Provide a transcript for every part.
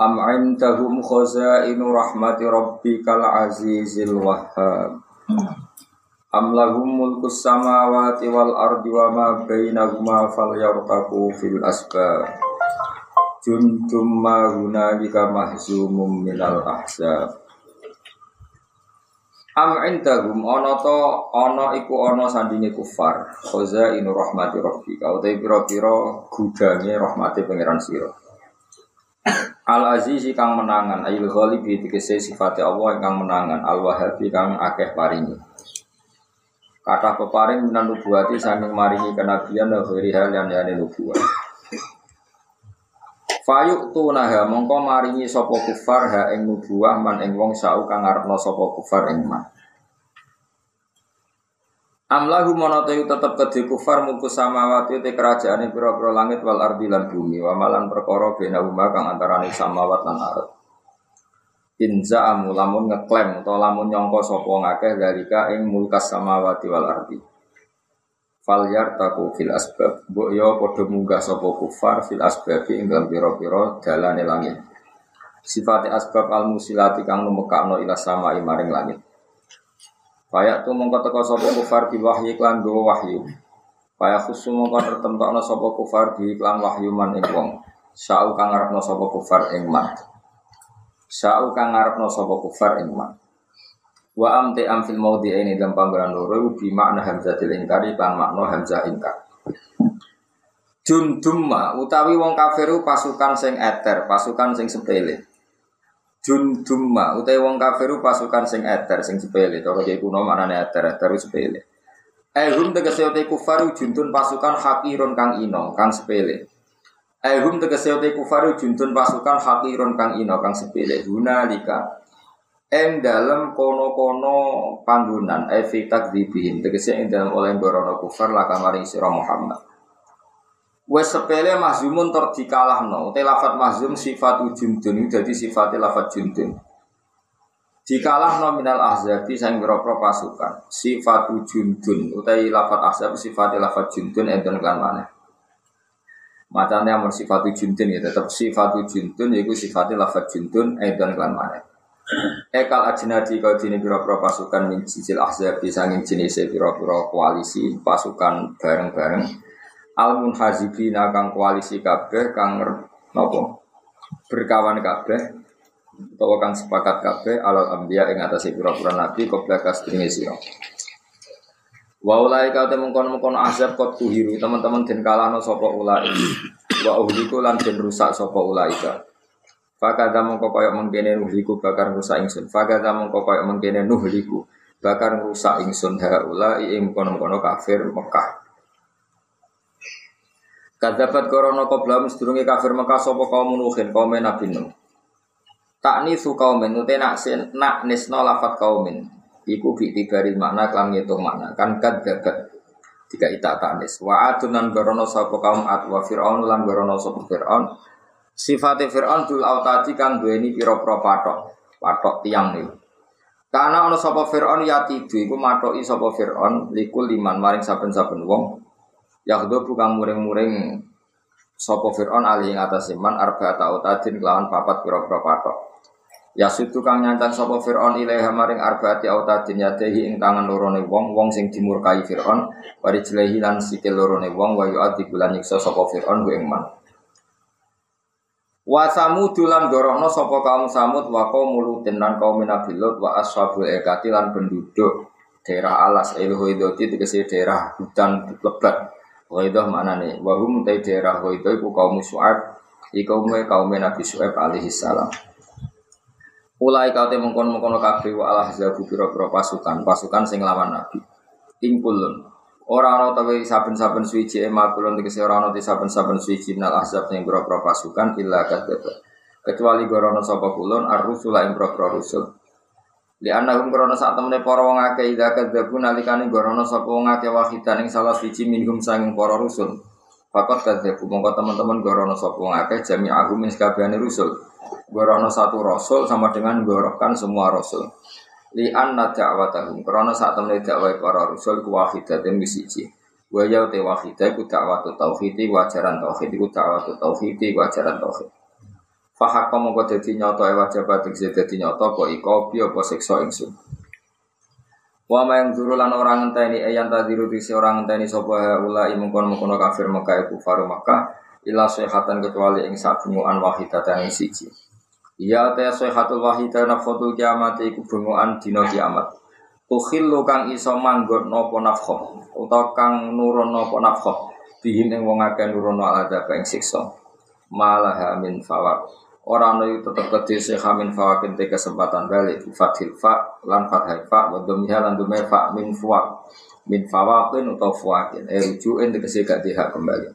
Am indahum khazainu rahmati rabbikal azizil wahhab. Am lahum mulkus samawati wal ardi wa ma bainahuma falyartaqu fil asbab. Jundum ma hunalika mahzumum minal ahzab. Am indahum ana to ana iku ana sandinge kufar. Khazainu rahmati rabbika. Utai pira-pira gudange rahmati pangeran sira. Al Azizi kang menangan, ayil ghalibi dikese sifat Allah kang menangan, Al Wahabi kang akeh paringi. Kata peparing minan nubuati saking maringi kenabian dan khiri hal yang yani nubuat. Fayuk tunaha mongko maringi sopo kufar ha ing nubuah man ing wong sau kang ngarepno sopo kufar ing man. Amlahu monotoyu tetep kedhe kufar muku samawati te kerajaane pira-pira langit wal ardi lan bumi wa malan perkara bena umma kang antarane samawat lan ardh. Inza amu lamun ngeklaim utawa lamun nyangka sapa ngakeh dalika ing mulkas samawati wal ardi. Fal yartaku fil asbab. Mbok yo padha munggah sapa kufar fil asbab ing dalam pira-pira dalane langit. Sifat asbab al musilati kang numekakno ila sama maring langit. Payak tu mongko teko sapa kufar di wahyu iklan go wahyu. Payak khusus mongko tertentokno sapa kufar di iklan wahyu man ing wong. Sa'u kang ngarepno sapa kufar ing man. Sa'u kang ngarepno sapa kufar ing man. Wa am te am fil maudi ini dalam panggonan loro bi makna hamzatil ingkari kan makna hamzah ingkar. Jundumma utawi wong kafiru pasukan sing eter, pasukan sing sepele. Jundumma utai wong kafiru pasukan sing eter sing sepele cara kiai kuno maknane eter eter sepele. Ehum tegese utai kufaru juntun pasukan hakirun kang ino kang sepele. Ehum tegese utai kufaru juntun pasukan hakirun kang ino kang sepele. Hunalika ing dalam kono-kono panggonan evi takdzibihin tegese ing dalam oleh borono kufar laka maring Muhammad. Wes sepele mahzumun ter dikalahno. Te lafat mahzum sifat jundun jadi sifat lafat jundun. Dikalahno minal ahzabi sang boro pasukan. Sifat jundun utai lafat ahzab sifat lafat jundun enten kan mana. Macamnya amun sifat jundun ya tetap sifat jundun yaitu sifat lafat jundun enten kan mana. Ekal ajnadi kau dini biro-biro pasukan min sisil ahzab sanging jenis biro-biro koalisi pasukan bareng-bareng al munhazibina kang koalisi kabeh kang nopo? Berkawan kabeh utawa kang sepakat kabeh alal ambiya ing atase pira-pira nabi qabla kasdringe sira. Wa ulai ka te mengkon-mengkon azab kot tuhiru teman-teman den kalahno sapa ulai. Wa uhliku lan den rusak sapa ulai ka. Fakada mongko kaya mengkene nuhliku bakar rusak ingsun. Fakada mongko kaya mengkene nuhliku bakar rusak ingsun. Ha ulai ing kono-kono kafir Mekah. Kadapat korono koblam sedurunge kafir Mekah sapa kaum nuhin kaum Nabi Nuh. Takni su kaumin nute nak nak nisno lafat kaumin. Iku bi tibari makna kelam ngitung makna kan kadabat. Tiga ita taknis. Wa adunan gorono sapa kaum ad wa fir'aun lan gorono sapa fir'aun. Sifate fir'aun dul autati kang duweni pira-pira patok. Patok tiang niku. Karena ana sapa Fir'aun ya tidu iku matoki sapa Fir'aun likul liman maring saben-saben wong Yakhdo bukan muring-muring Sopo Fir'aun alih ing atas iman arba ta'u tadin kelawan papat pira-pira patok. Ya situ kang nyantan sopo Fir'aun ilaiha maring arbaati autadin yadehi ing tangan lorone wong wong sing dimurkai Fir'aun wari jelehi lan sikil lorone wong wa yu'adhi bulan nyiksa sopo Fir'aun ku ing man. Wa samud lan gorohno sapa kaum samud wa mulutin lan kaum Nabi Lut wa ashabul ekati lan penduduk daerah alas ilhoidoti tegese daerah hutan lebat Ghaidah nih? Wahum tay daerah Ghaidah iku kaum Su'ab Iku umwe kaum Nabi Su'ab alaihi salam Ulai kau mengkon mengkono kabeh wa alah zabu pira-pira pasukan pasukan sing lawan Nabi. Ingkulun Ora ana tawe saben-saben suci ema kulun tegese ora ana saben-saben suci minal ahzab sing pira-pira pasukan illa kadzdzab. kecuali gorono sapa kulon ar-rusula ing rusul Li anahum krono saat temene para wong akeh ida kadzabu nalikane gorono sapa wong akeh wahidan ing salah siji minhum sanging para rusul. Fakat kadzabu mongko teman-teman gorono sapa wong akeh jami aku min sakabehane rusul. Gorono satu rasul sama dengan gorokan semua rasul. Li anna da'watahum krono saat temene dakwah para rasul ku wahidatin siji. Wa ya te wahidah ku dakwatu tauhid wajaran tauhid ku dakwatu tauhid wajaran tauhid. Fahak kamu kau jadi nyoto ewa jabat tegese jadi nyoto kok iko pi apa sekso ingsun. Wa yang zuru lan orang ngenteni eyan tadiru disi orang ngenteni sapa ula imungkon mungkono kafir Mekah iku faru Mekah ila sehatan kecuali ing sabunguan wahidatan ing siji. Iya ta sehatul wahidah nafkhatul kiamat iku bunguan dina kiamat. Tukhillu kang iso manggon napa nafkhah utawa kang nurun napa nafkhah bihim ing wong akeh nurun ala ing siksa. Malah min fawaq Orang itu tetap kecil sehamin fawakin te kesempatan balik. Fathil fa lan fathai fa wa lan dumai fa min fuak min fawakin atau fuakin eh rujuin tegese gak dihak kembali.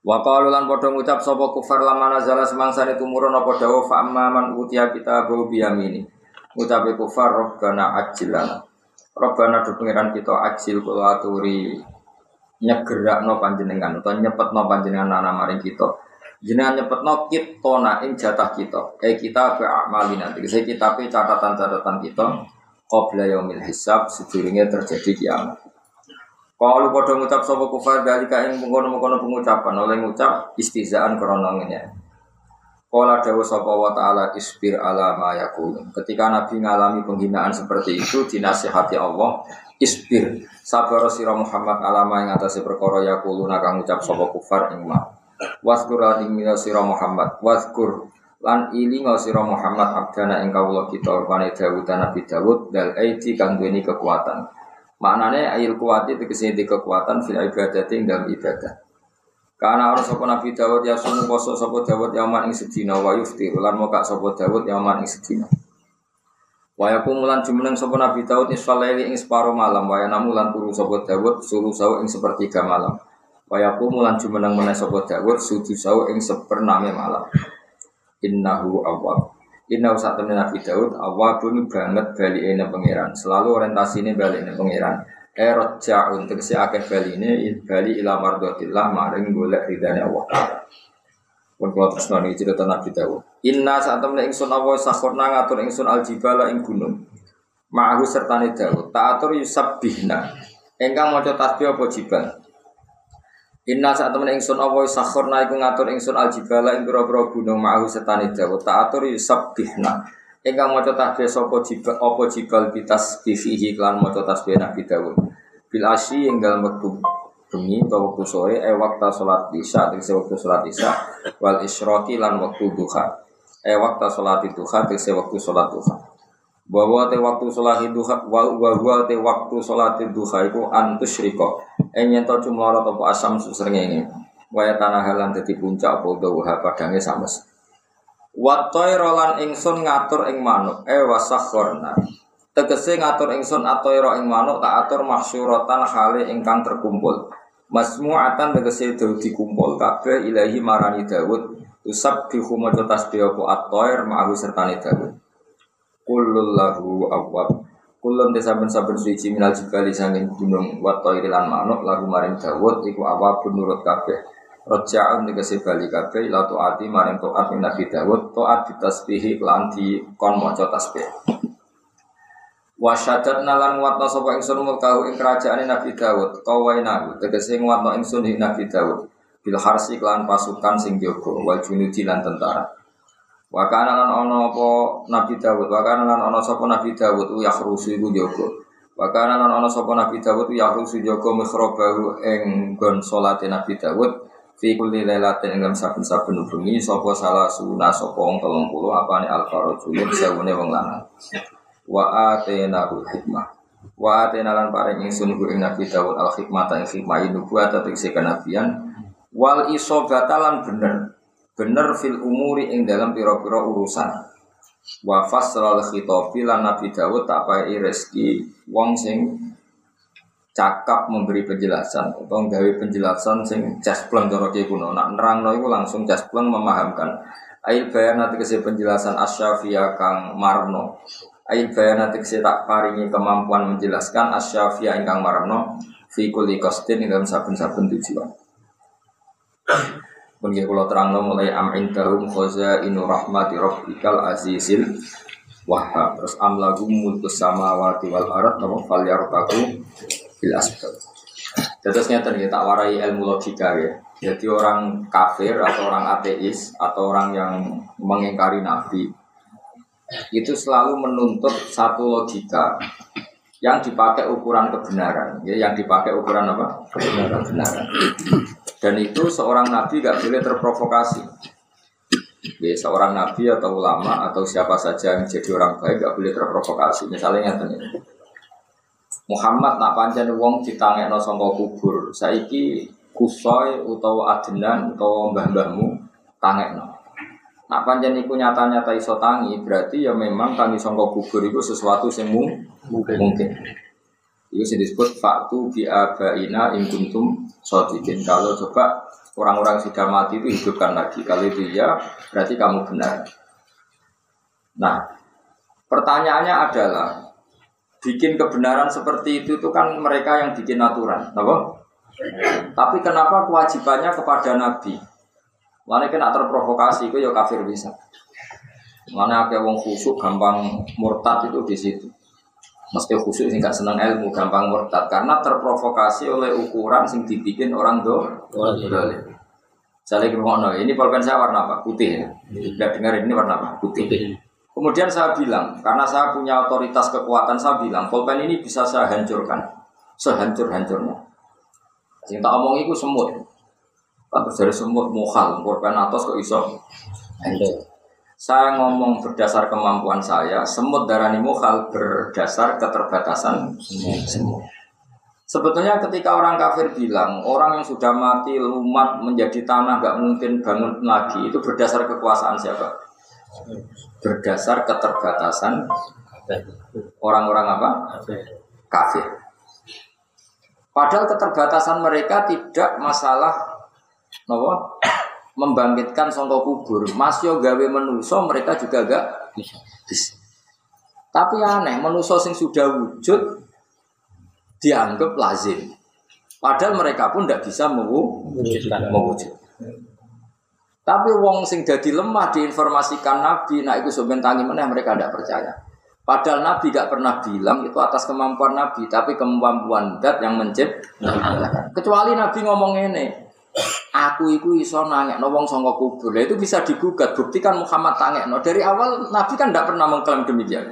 Wa qalu lan padha ngucap sapa kufar lamana zala semangsa itu murun apa dawa fa amman utia kita go biyamini. Ngucape kufar robbana ajilana robbana do pengiran kita ajil kula aturi nyegerakno panjenengan utawa nyepetno panjenengan ana maring kita jenengan nyepetno kitona ing jatah kita. Eh kita ke amalina saya kita pe catatan-catatan kita qabla yaumil hisab sedurunge terjadi kiamat. Kalau pada ngucap sapa kufar dari kain mengkono-mengkono pengucapan. Oleh ngucap istizaan kronologinya. Kala dawa sapa wa ta'ala isbir ala ma yakulun. Ketika Nabi mengalami penghinaan seperti itu dinasihati Allah, isbir. Sabar sira Muhammad alama yang atas perkara yakuluna kang ngucap sapa kufar ing Waskur lan ing sira Muhammad. Waskur lan ilinga sira Muhammad abdana ing kawula kita rupane Dawud Nabi Dawud dal aiti kang duweni kekuatan. Maknane ayil kuwati tegese di kekuatan fil ibadah ing dalam ibadah. Karena orang sopo Nabi Dawud ya sumu poso sopo Dawud yaman ing sedina wa yuftir lan moka sopo Dawud yaman ing sedina. Waya kumulan jumeneng sopo Nabi Dawud isfalaili ing separo malam waya namulan turu sopo Dawud suruh sawu ing sepertiga malam. Wayaku mulan jumeneng meneh sapa Dawud sujud sawu ing sepername malam. Innahu awwab. Innahu saat temen Nabi Daud awwabun banget bali ene pangeran. Selalu orientasine bali ene pangeran. Erot ja'un tegese akeh ini bali ila mardotillah maring golek ridane Allah. Pun kalau terus nani cerita Nabi Daud. Inna saat temen ingsun Allah sakhorna ngatur ingsun aljibala ing gunung. Ma'ahu sertane Daud. Ta'atur yusabbihna. Engkang maca tasbih apa jibal? Inna saat temen ingsun Allah sakhorna iku ngatur ingsun aljibala ing pira-pira gunung ma'ahu setani Dawud ta'atur yusabbihna ingkang maca tasbih sapa jibal apa jibal bitas bifihi lan maca tasbih Nabi Dawud bil asyi ing dalem wektu bengi utawa wektu sore e waktu salat isya tegese wektu salat isya wal isyraqi lan wektu duha. E waktu salat duha tegese wektu salat duha bahwa te waktu sholat duha bahwa te waktu sholat duha itu antus riko enyen to cuma atau asam susrengenge waya tanah halan dadi puncak apa dawa padange sames Watoy rolan ingsun ngatur ing manuk. E wasakhorna tegese ngatur ingsun atoiro ing manuk tak atur mahsyuratan hale ingkang terkumpul. Masmu'atan tegese dikumpul. Kabeh ilahi marani Daud usab bihu maca tasbih apa? Atoir ma'ahu Kulul lahu awwab. Kulun te saben-saben suci minal jibali sangin gunung Wato irilan manuk lagu maring Dawud Iku awab nurut kabeh. Roja'un tegesi bali kabeh Ila to'ati maring to'at min Nabi Dawud To'at ditasbihi lan di kon moco tasbih. Wasyadat nalan nguatno sapa ingsun mulkahu ing kerajaan Nabi Dawud Kawainahu tegesi nguatno ingsun ing Nabi Dawud. Bil harsi klan pasukan sing jogo Wal junudi lan tentara Wakana lan ono apa Nabi Dawud, wakana lan ono sapa Nabi Dawud u yakhrusu iku jaga. Wakana lan ono sapa Nabi Dawud u yakhrusu jaga mikhrabahu ing gon salate Nabi Dawud fi kulli lailatin ing saben-saben bengi sapa salah suna sapa wong 30 apane al-farajulun sewune wong lanang. Wa atenahu hikmah. Wa atena lan paring ingsun ing Nabi Dawud al-hikmah ta hikmah nubuwat tegese kenabian wal isobata lan bener bener fil umuri ing dalam piro-piro urusan wa fasral khitobi lan Nabi Dawud tak pai rezeki wong sing cakap memberi penjelasan atau gawe penjelasan sing jaspleng cara kuno nak nerangno iku langsung jaspleng memahamkan Ail bayan nanti kese penjelasan asyafiyah kang marno. Ail bayan nanti kese tak paringi kemampuan menjelaskan asyafiyah ingkang marno fi kulli dalam saben-saben tujuan. Pun kalau terang mulai am indahum inu rahmati rabbikal azizil wahab terus amlagu mulkus samawati wal arat nama fal yartaku bil asbab. Terus nyata nih tak warai ilmu logika ya jadi orang kafir atau orang ateis atau orang yang mengingkari nabi itu selalu menuntut satu logika yang dipakai ukuran kebenaran. Ya yang dipakai ukuran apa? Kebenaran. Kebenaran dan itu seorang nabi gak boleh terprovokasi ya seorang nabi atau ulama atau siapa saja yang jadi orang baik gak boleh terprovokasi misalnya yang Muhammad nak pancen wong ditangekno sangka kubur saiki kusoi utawa adenan utawa mbah-mbahmu tangekno. Nak panjang iku nyata-nyata iso tangi, berarti ya memang tangi sangka kubur itu sesuatu yang mungkin. mungkin. Itu sih disebut faktu bi abaina in kuntum sodikin. Kalau coba orang-orang sudah mati itu hidupkan lagi. Kalau itu ya, berarti kamu benar. Nah, pertanyaannya adalah bikin kebenaran seperti itu itu kan mereka yang bikin aturan, apa? Tapi kenapa kewajibannya kepada Nabi? Mana kena terprovokasi itu ya kafir bisa. Mana ada wong khusuk gampang murtad itu di situ. Mesti khusuk sih nggak senang ilmu gampang murtad karena terprovokasi oleh ukuran sing dibikin orang do. Saya lagi ngomong ini pulpen saya warna apa? Putih. Ya. dengar ini warna apa? Putih. Kemudian saya bilang, karena saya punya otoritas kekuatan, saya bilang, pulpen ini bisa saya hancurkan. Sehancur-hancurnya. Sing tak omong iku semut. Terus dari semut mohal, korban atas kok iso. Saya ngomong berdasar kemampuan saya, semut darani mohal berdasar keterbatasan semut. Sebetulnya ketika orang kafir bilang orang yang sudah mati lumat menjadi tanah nggak mungkin bangun lagi itu berdasar kekuasaan siapa? Berdasar keterbatasan orang-orang apa? Kafir. Padahal keterbatasan mereka tidak masalah nopo membangkitkan songko kubur. Masyo gawe menuso mereka juga gak bisa. Tapi aneh, menuso sing sudah wujud dianggap lazim. Padahal mereka pun tidak bisa mewujudkan. mewujud. Tapi wong sing jadi lemah diinformasikan Nabi, nah itu sebentar mana mereka tidak percaya. Padahal Nabi gak pernah bilang itu atas kemampuan Nabi, tapi kemampuan dat yang menciptakan. Kecuali Nabi ngomong ini, aku itu iso nangek wong songkok kubur. Itu bisa digugat, buktikan Muhammad tangek no. Dari awal Nabi kan tidak pernah mengklaim demikian.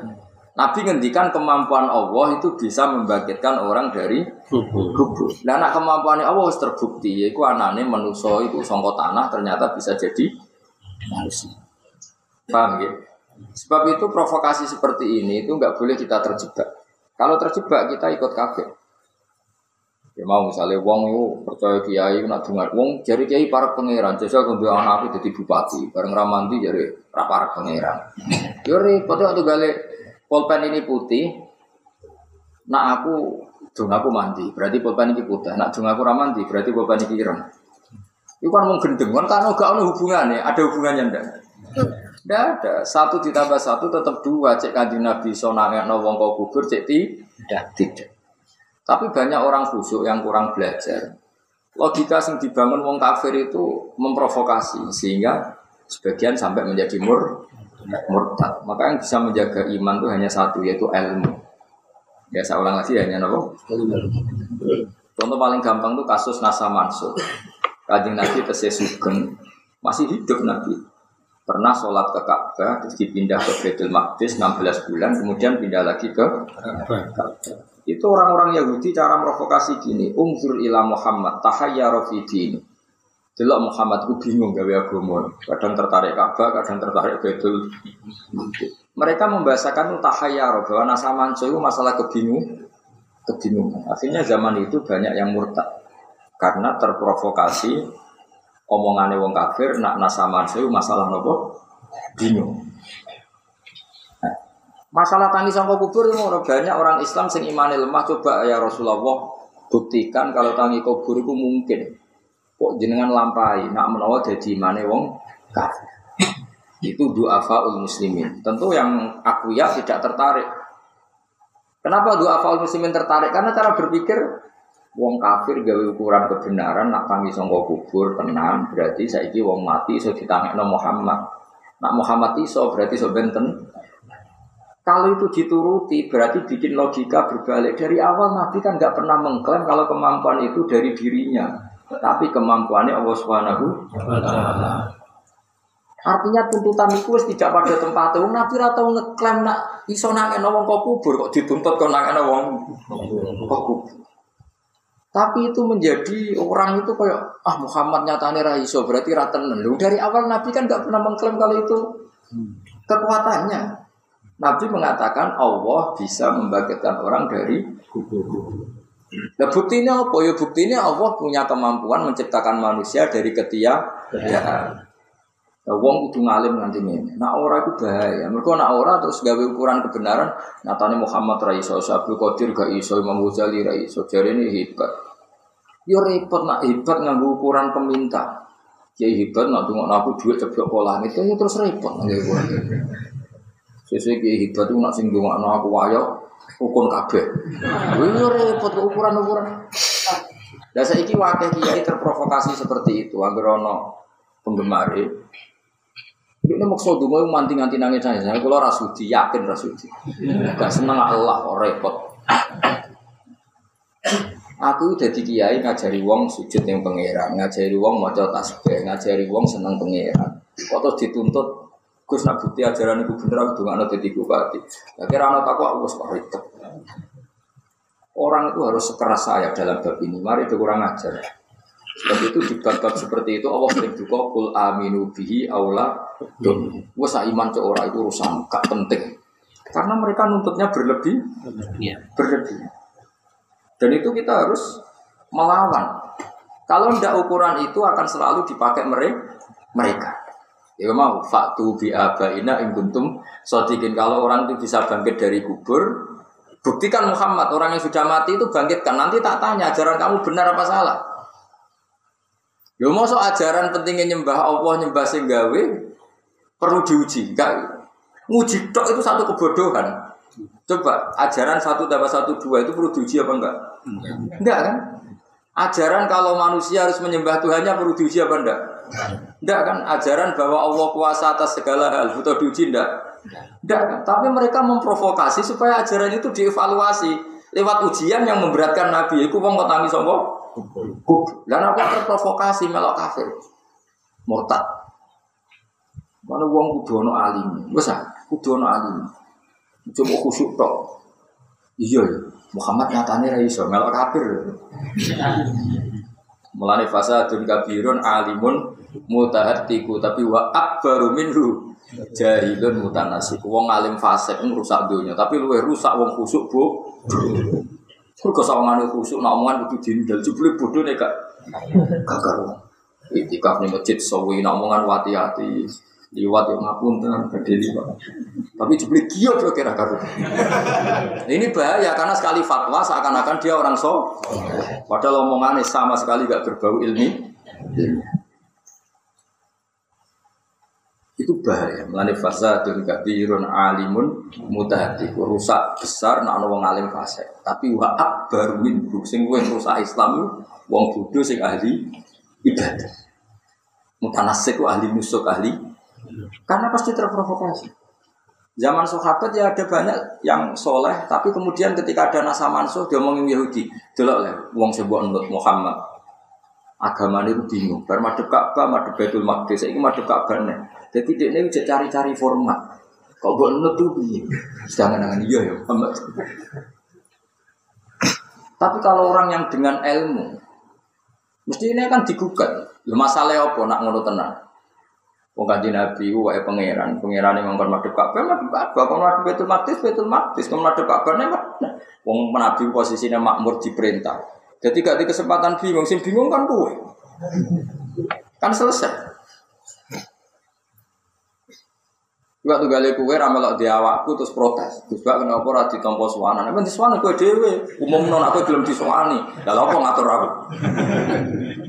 Nabi ngendikan kemampuan Allah itu bisa membangkitkan orang dari kubur. Nah, kemampuan Allah harus terbukti, yaitu anaknya manusia itu songkok tanah ternyata bisa jadi manusia. Paham ya? Sebab itu provokasi seperti ini itu nggak boleh kita terjebak. Kalau terjebak kita ikut kafir. Ya mau misalnya wong itu percaya kiai nak dengar wong jadi kiai para pangeran jasa kudu anak aku jadi bupati bareng ramanti jadi para pangeran. Yo repot waktu gale pulpen ini putih. Nak aku dong aku mandi berarti pulpen ini putih. Nak dong aku ramanti berarti pulpen ini ireng. Itu kan mau gendeng kan karena gak ada hubungannya, ada hubungannya ndak? Tidak ada. Satu ditambah satu tetap dua. Cek kanji Nabi sonangnya no wong kau kubur cek tidak. Tidak. Tapi banyak orang khusyuk yang kurang belajar. Logika yang dibangun wong kafir itu memprovokasi sehingga sebagian sampai menjadi mur murtad. Maka yang bisa menjaga iman itu hanya satu yaitu ilmu. Ya saya ulang lagi hanya nopo. Contoh paling gampang itu kasus Nasa Mansur. Kajing Nabi sugeng masih hidup Nabi pernah sholat ke Ka'bah terus dipindah ke Baitul Maqdis 16 bulan kemudian pindah lagi ke Ka'bah itu orang-orang Yahudi cara provokasi gini umzur ila Muhammad tahayyara fi dini Muhammad ku bingung gawe agama. Kadang tertarik Ka'bah kadang tertarik Baitul mereka membahasakan tahayyara bahwa nasa itu masalah kebingung kebingungan. Akhirnya zaman itu banyak yang murtad. Karena terprovokasi omongane wong kafir nak nasaman saya masalah nopo bingung. Masalah tangis sangka kubur itu banyak orang Islam sing imane lemah coba ya Rasulullah buktikan kalau tangi kubur itu mungkin. Kok jenengan lampai nak menawa jadi imane wong kafir. Itu du'afaul muslimin. Tentu yang aku ya tidak tertarik. Kenapa du'afaul muslimin tertarik? Karena cara berpikir wong kafir gawe ukuran kebenaran nak panggil sangka kubur tenang berarti saiki wong mati iso ditangekno Muhammad. Nak Muhammad iso berarti iso benten. Kalau itu dituruti berarti bikin logika berbalik. Dari awal Nabi kan nggak pernah mengklaim kalau kemampuan itu dari dirinya. Tapi kemampuannya Allah Subhanahu Artinya tuntutan itu tidak pada tempatnya. Wong Nabi ora tau ngeklaim nak iso nangekno wong kok kubur kok dituntut kok nangekno wong kok kubur. Tapi itu menjadi orang itu kayak ah Muhammad nyatane ra iso berarti ra tenan. Dari awal Nabi kan nggak pernah mengklaim kalau itu kekuatannya. Nabi mengatakan Allah bisa membangkitkan orang dari kubur. Nah buktinya apa? Ya buktinya Allah punya kemampuan menciptakan manusia dari ketiadaan. Nah, wong kudu ngalim nanti ini. Nah orang itu bahaya. Mereka nak orang terus gawe ukuran kebenaran. Nyatanya Muhammad Raiso, Abdul Qadir gak iso, Imam Ghazali Raiso. Jadi ini hebat. Ya repot nak hebat nganggo ukuran peminta. Kiai hebat nak tunggu aku duit ceblok pola itu ya terus repot. Sesuai kiai hebat tuh nak sing tunggu aku wayo ukun kabeh. Ini repot ukuran-ukuran. Dan saya ini wakil kiai terprovokasi seperti itu. Agar ono penggemar ini maksud dungo manting-manting nangis saya. Saya kalau rasudi yakin rasudi. Gak seneng Allah repot. Aku udah di kiai ngajari wong sujud yang pangeran, ngajari wong maca tasbih, ngajari wong seneng pangeran. Kok terus dituntut Gus nak bukti ajaran itu bener aku dongakno dadi bupati. Lah kira ana takwa aku wis ribet. Orang itu harus sekeras saya dalam bab ini. Mari itu kurang ajar. Sebab itu di seperti itu Allah sering duka kul aminu bihi aula dun. Wes iman ke orang itu urusan gak penting. Karena mereka nuntutnya berlebih, iya. berlebih. Dan itu kita harus melawan. Kalau tidak ukuran itu akan selalu dipakai mereka. Ya mau faktu bi abaina ing kuntum sodikin kalau orang itu bisa bangkit dari kubur, buktikan Muhammad orang yang sudah mati itu bangkitkan. Nanti tak tanya ajaran kamu benar apa salah. Ya mau so ajaran pentingnya nyembah Allah nyembah singgawe perlu diuji. Enggak nguji tok itu satu kebodohan. Coba ajaran satu tambah satu dua itu perlu diuji apa enggak? Enggak kan? Ajaran kalau manusia harus menyembah Tuhannya perlu diuji apa enggak? Enggak kan? Ajaran bahwa Allah kuasa atas segala hal butuh diuji enggak? Enggak kan? Tapi mereka memprovokasi supaya ajaran itu dievaluasi lewat ujian yang memberatkan Nabi. Iku wong kok? Kub. Lah apa terprovokasi melok kafir? Murtad. Mana wong kudu ana alim. Wes ah, alim. Coba khusyuk tok. Iya ya. Muhammad nyatane ra iso melok kafir. Mulane fasadun kabirun alimun mutahatiku tapi wa akbaru minhu. Jahilun mutanasik. Wong alim fasik rusak dunia. Tapi luwe rusak wong khusuk, Bu. Mergo sawangane khusuk nak omongan kudu dindel. Jebule bodoh gak gak karo. Itikaf ning masjid sawi nak omongan wati-ati liwat yang ngapunten gede liwat. Tapi jeblik kio tuh kira kira ini bahaya karena sekali fatwa seakan-akan dia orang so. Padahal omongannya sama sekali gak berbau ilmi itu bahaya. Melani fasadun kabirun alimun mutahati rusak besar nak wong alim fase tapi wa akbar min sing rusak Islam wong bodoh sing ahli ibadah. Mutanasik ahli musuh ahli. Karena pasti terprovokasi. Zaman sahabat ya ada banyak yang soleh, tapi kemudian ketika ada nasa mansuh dia ngomongin Yahudi, delok lah, wong sebuah nut Muhammad. Agama ini bingung, baru madep Ka'bah, madep Baitul Maqdis, ini madep Ka'bah nih. Jadi dia ini cari-cari format. Kok buat nut tuh bingung. Sedangkan dengan iya ya. Tapi kalau orang yang dengan ilmu, mesti ini kan digugat. Masalah apa nak ngono tenang? Wong kanjeng Nabi wae pangeran, pangeran yang ngomong madhep Ka'bah, madhep Ka'bah, kalau madhep Baitul Maqdis, Baitul Maqdis, kalau madhep Ka'bah nek Wong Nabi posisinya makmur diperintah. Jadi gak di kesempatan bingung, sing bingung kan gue. Kan selesai. Juga tuh gali kue ramelok di awakku terus protes. Terus gak kenapa ora ditampa suwana. Nek di kue dhewe, umum non aku belum disuwani. Lah apa ngatur aku?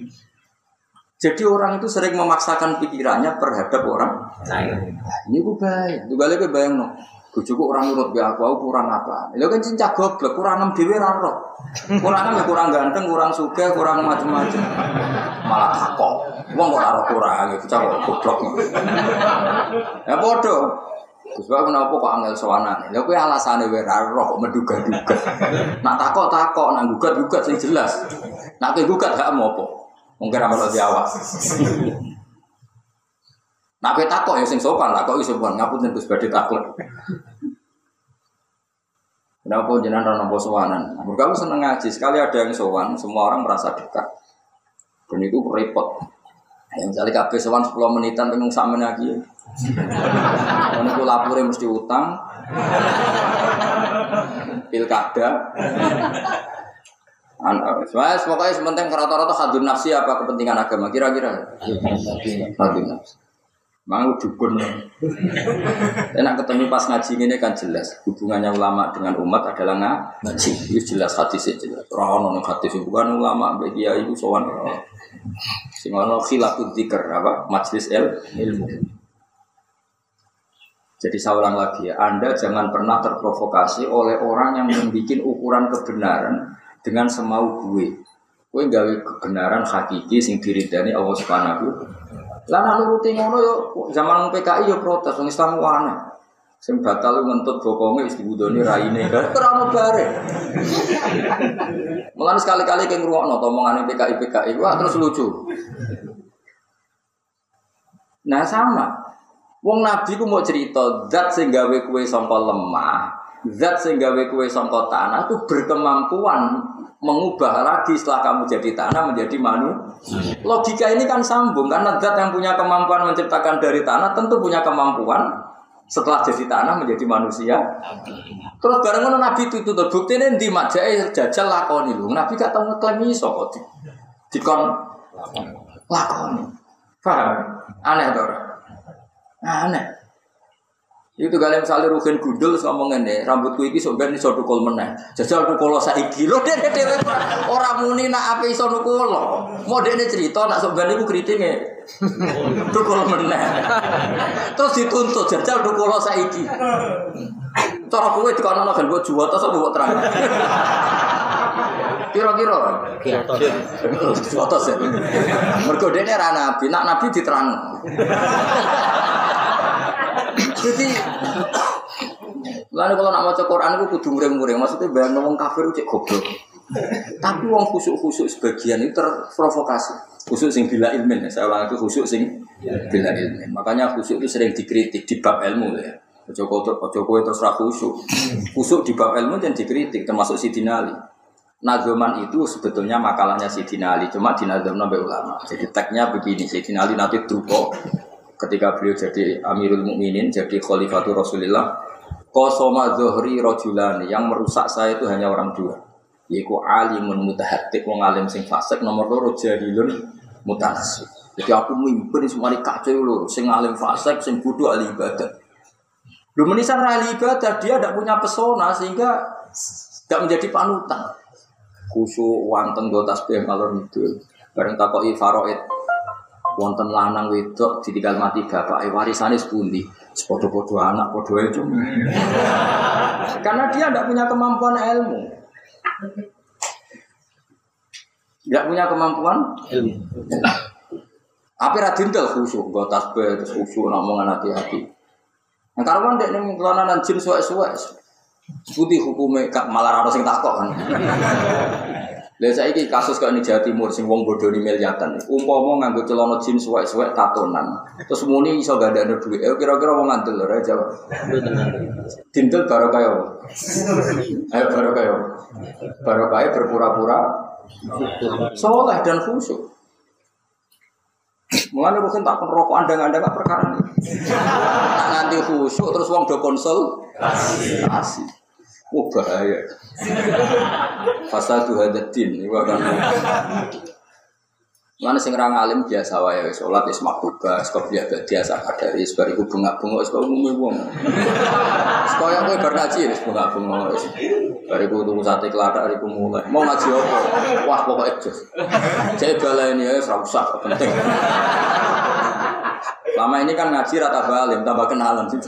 Jadi orang itu sering memaksakan pikirannya terhadap orang lain. Ini gue baik. Juga lagi bayang no. Bujuku orang nurut be aku, aku kurang apa? Lo kan cinta goblok, kurang enam dewi raro. Kurang enam kurang ganteng, kurang suka, kurang macam-macam. Malah takok. Wong kok raro kurang, itu cakap goblok. Ya bodoh. Gus Bapak kenapa kok angel sowanan? Lha kuwi alasane wae ra roh kok menduga-duga. Nak takok takok, nak gugat-gugat sing jelas. Nak kowe gugat gak mau apa? Mungkin amal di awak. Nak kowe takok ya sing sopan, takok iso sopan, ngapunten Gus badhe takok. Kenapa jenengan ora nampa sowanan? Mergo seneng ngaji, sekali ada yang sowan, semua orang merasa dekat. Dan itu repot. Yang misalnya kabeh sowan 10 menitan pengen sak lagi. Ono ku lapure mesti utang. Pilkada. Soalnya pokoknya sementing rata-rata hadun nafsi apa kepentingan agama kira-kira. Hadun nafsi. Mau dukun. Enak ketemu pas ngaji ini kan jelas hubungannya ulama dengan umat adalah ngaji. Itu jelas hadis jelas. Ora ono hadis bukan ulama bagi ya ibu sowan. Sing ono khilafud dzikir apa? Majlis el ilmu. Jadi saya ulang lagi ya, Anda jangan pernah terprovokasi oleh orang yang membuat ukuran kebenaran dengan semau gue. Gue gawe kebenaran hakiki sing diridani Allah Subhanahu. Lah nak nuruti ngono yo zaman PKI yo protes wong Islam aneh. Sing batal ngentut bokonge wis dibudoni raine. Ora bare. Mulane sekali-kali ke ngrungokno omongane PKI PKI wah terus lucu. Nah sama, Wong Nabi ku mau cerita zat sing gawe kue sangka lemah, zat sing gawe kue sangka tanah itu berkemampuan mengubah lagi setelah kamu jadi tanah menjadi manu. Logika ini kan sambung karena zat yang punya kemampuan menciptakan dari tanah tentu punya kemampuan setelah jadi tanah menjadi manusia. Terus bareng ngono Nabi itu terbukti nih di majai jajal lakoni lu. Nabi kata ngeklaim iso kok dikon lakoni. Paham? Aneh tuh. Aneh. Itu kalian misalnya Rukin Gundul ngomong ini, rambutku ini sebenarnya iso dukul meneh. Jajal dukul saiki. Lho dene dhewe ora muni nak ape iso dukul. Mau dene cerita nak sebenarnya iku kritinge. Dukul meneh. Terus dituntut jajal dukul saiki. Cara kowe dikono kan gue jual terus mbok terang. Kira-kira. Foto sih. Mergo dene ra nabi, nak nabi diterang. Jadi Lalu kalau nak maca Quran itu kudu muring-muring, maksudnya bayang kafir cek goblok. Tapi wong khusuk-khusuk sebagian itu terprovokasi. Khusuk sing bila ilmin, saya ulang itu khusuk sing bila ilmin. Makanya khusuk itu sering dikritik di bab ilmu ya. Ojo ojo kowe terus ra khusuk. Khusuk di bab ilmu dan dikritik termasuk Sidina Ali. Nazoman itu sebetulnya makalahnya Sidina Ali, cuma dinazomna ulama. Jadi tagnya begini, Sidina Ali nanti drupo ketika beliau jadi Amirul Mukminin, jadi Khalifatul Rasulullah, kosoma zohri rojulani yang merusak saya itu hanya orang dua, yaitu alimun mutahatik wong alim sing fasik nomor loro jahilun mutanasib. Jadi aku mimpin semua kacau lho, sing alim fasik, sing bodoh ahli ibadah. Lu menisan ahli ibadah dia tidak punya pesona sehingga tidak menjadi panutan. Khusyuk wonten go tasbih kalau itu. Bareng takoki faraid wonten lanang wedok ditinggal mati bapak warisane sepundi sepodo-podo anak podo itu karena dia tidak punya kemampuan ilmu tidak punya kemampuan ilmu apa radintel khusyuk gue tasbih terus khusyuk ngomongan hati-hati nah kalau kan dia nih kelananan jin suwe-suwe putih hukumnya malah harus yang takut kan Lihat saya ini kasus kok ini Jawa Timur, sing wong bodoh ini miliatan. Umpama nganggo celana jin suwek-suwek tatonan. Terus muni iso gak ada duit. Eh kira-kira wong ngandel lho jawab. Dintel baru kaya. Ayo baru kaya. Baru kaya berpura-pura soleh dan khusyuk. Mulane bukan tak rokok anda-anda gak perkara ini. Nanti khusyuk terus wong do konsol. Asik. Oh bahaya. Fasadu hadatin ini akan Mana sing ra alim biasa wae wis salat wis maktuba, kok biasa biasa kadari sebariku bunga-bunga wis kok umum wong. Kaya kowe bar ngaji wis bengak-bengok. Bariku tunggu sate keladak bariku mulai. Mau ngaji apa? Wah pokoknya jos. Saya baleni ya ora usah penting. Lama ini kan ngaji rata balim, tambah kenalan sih.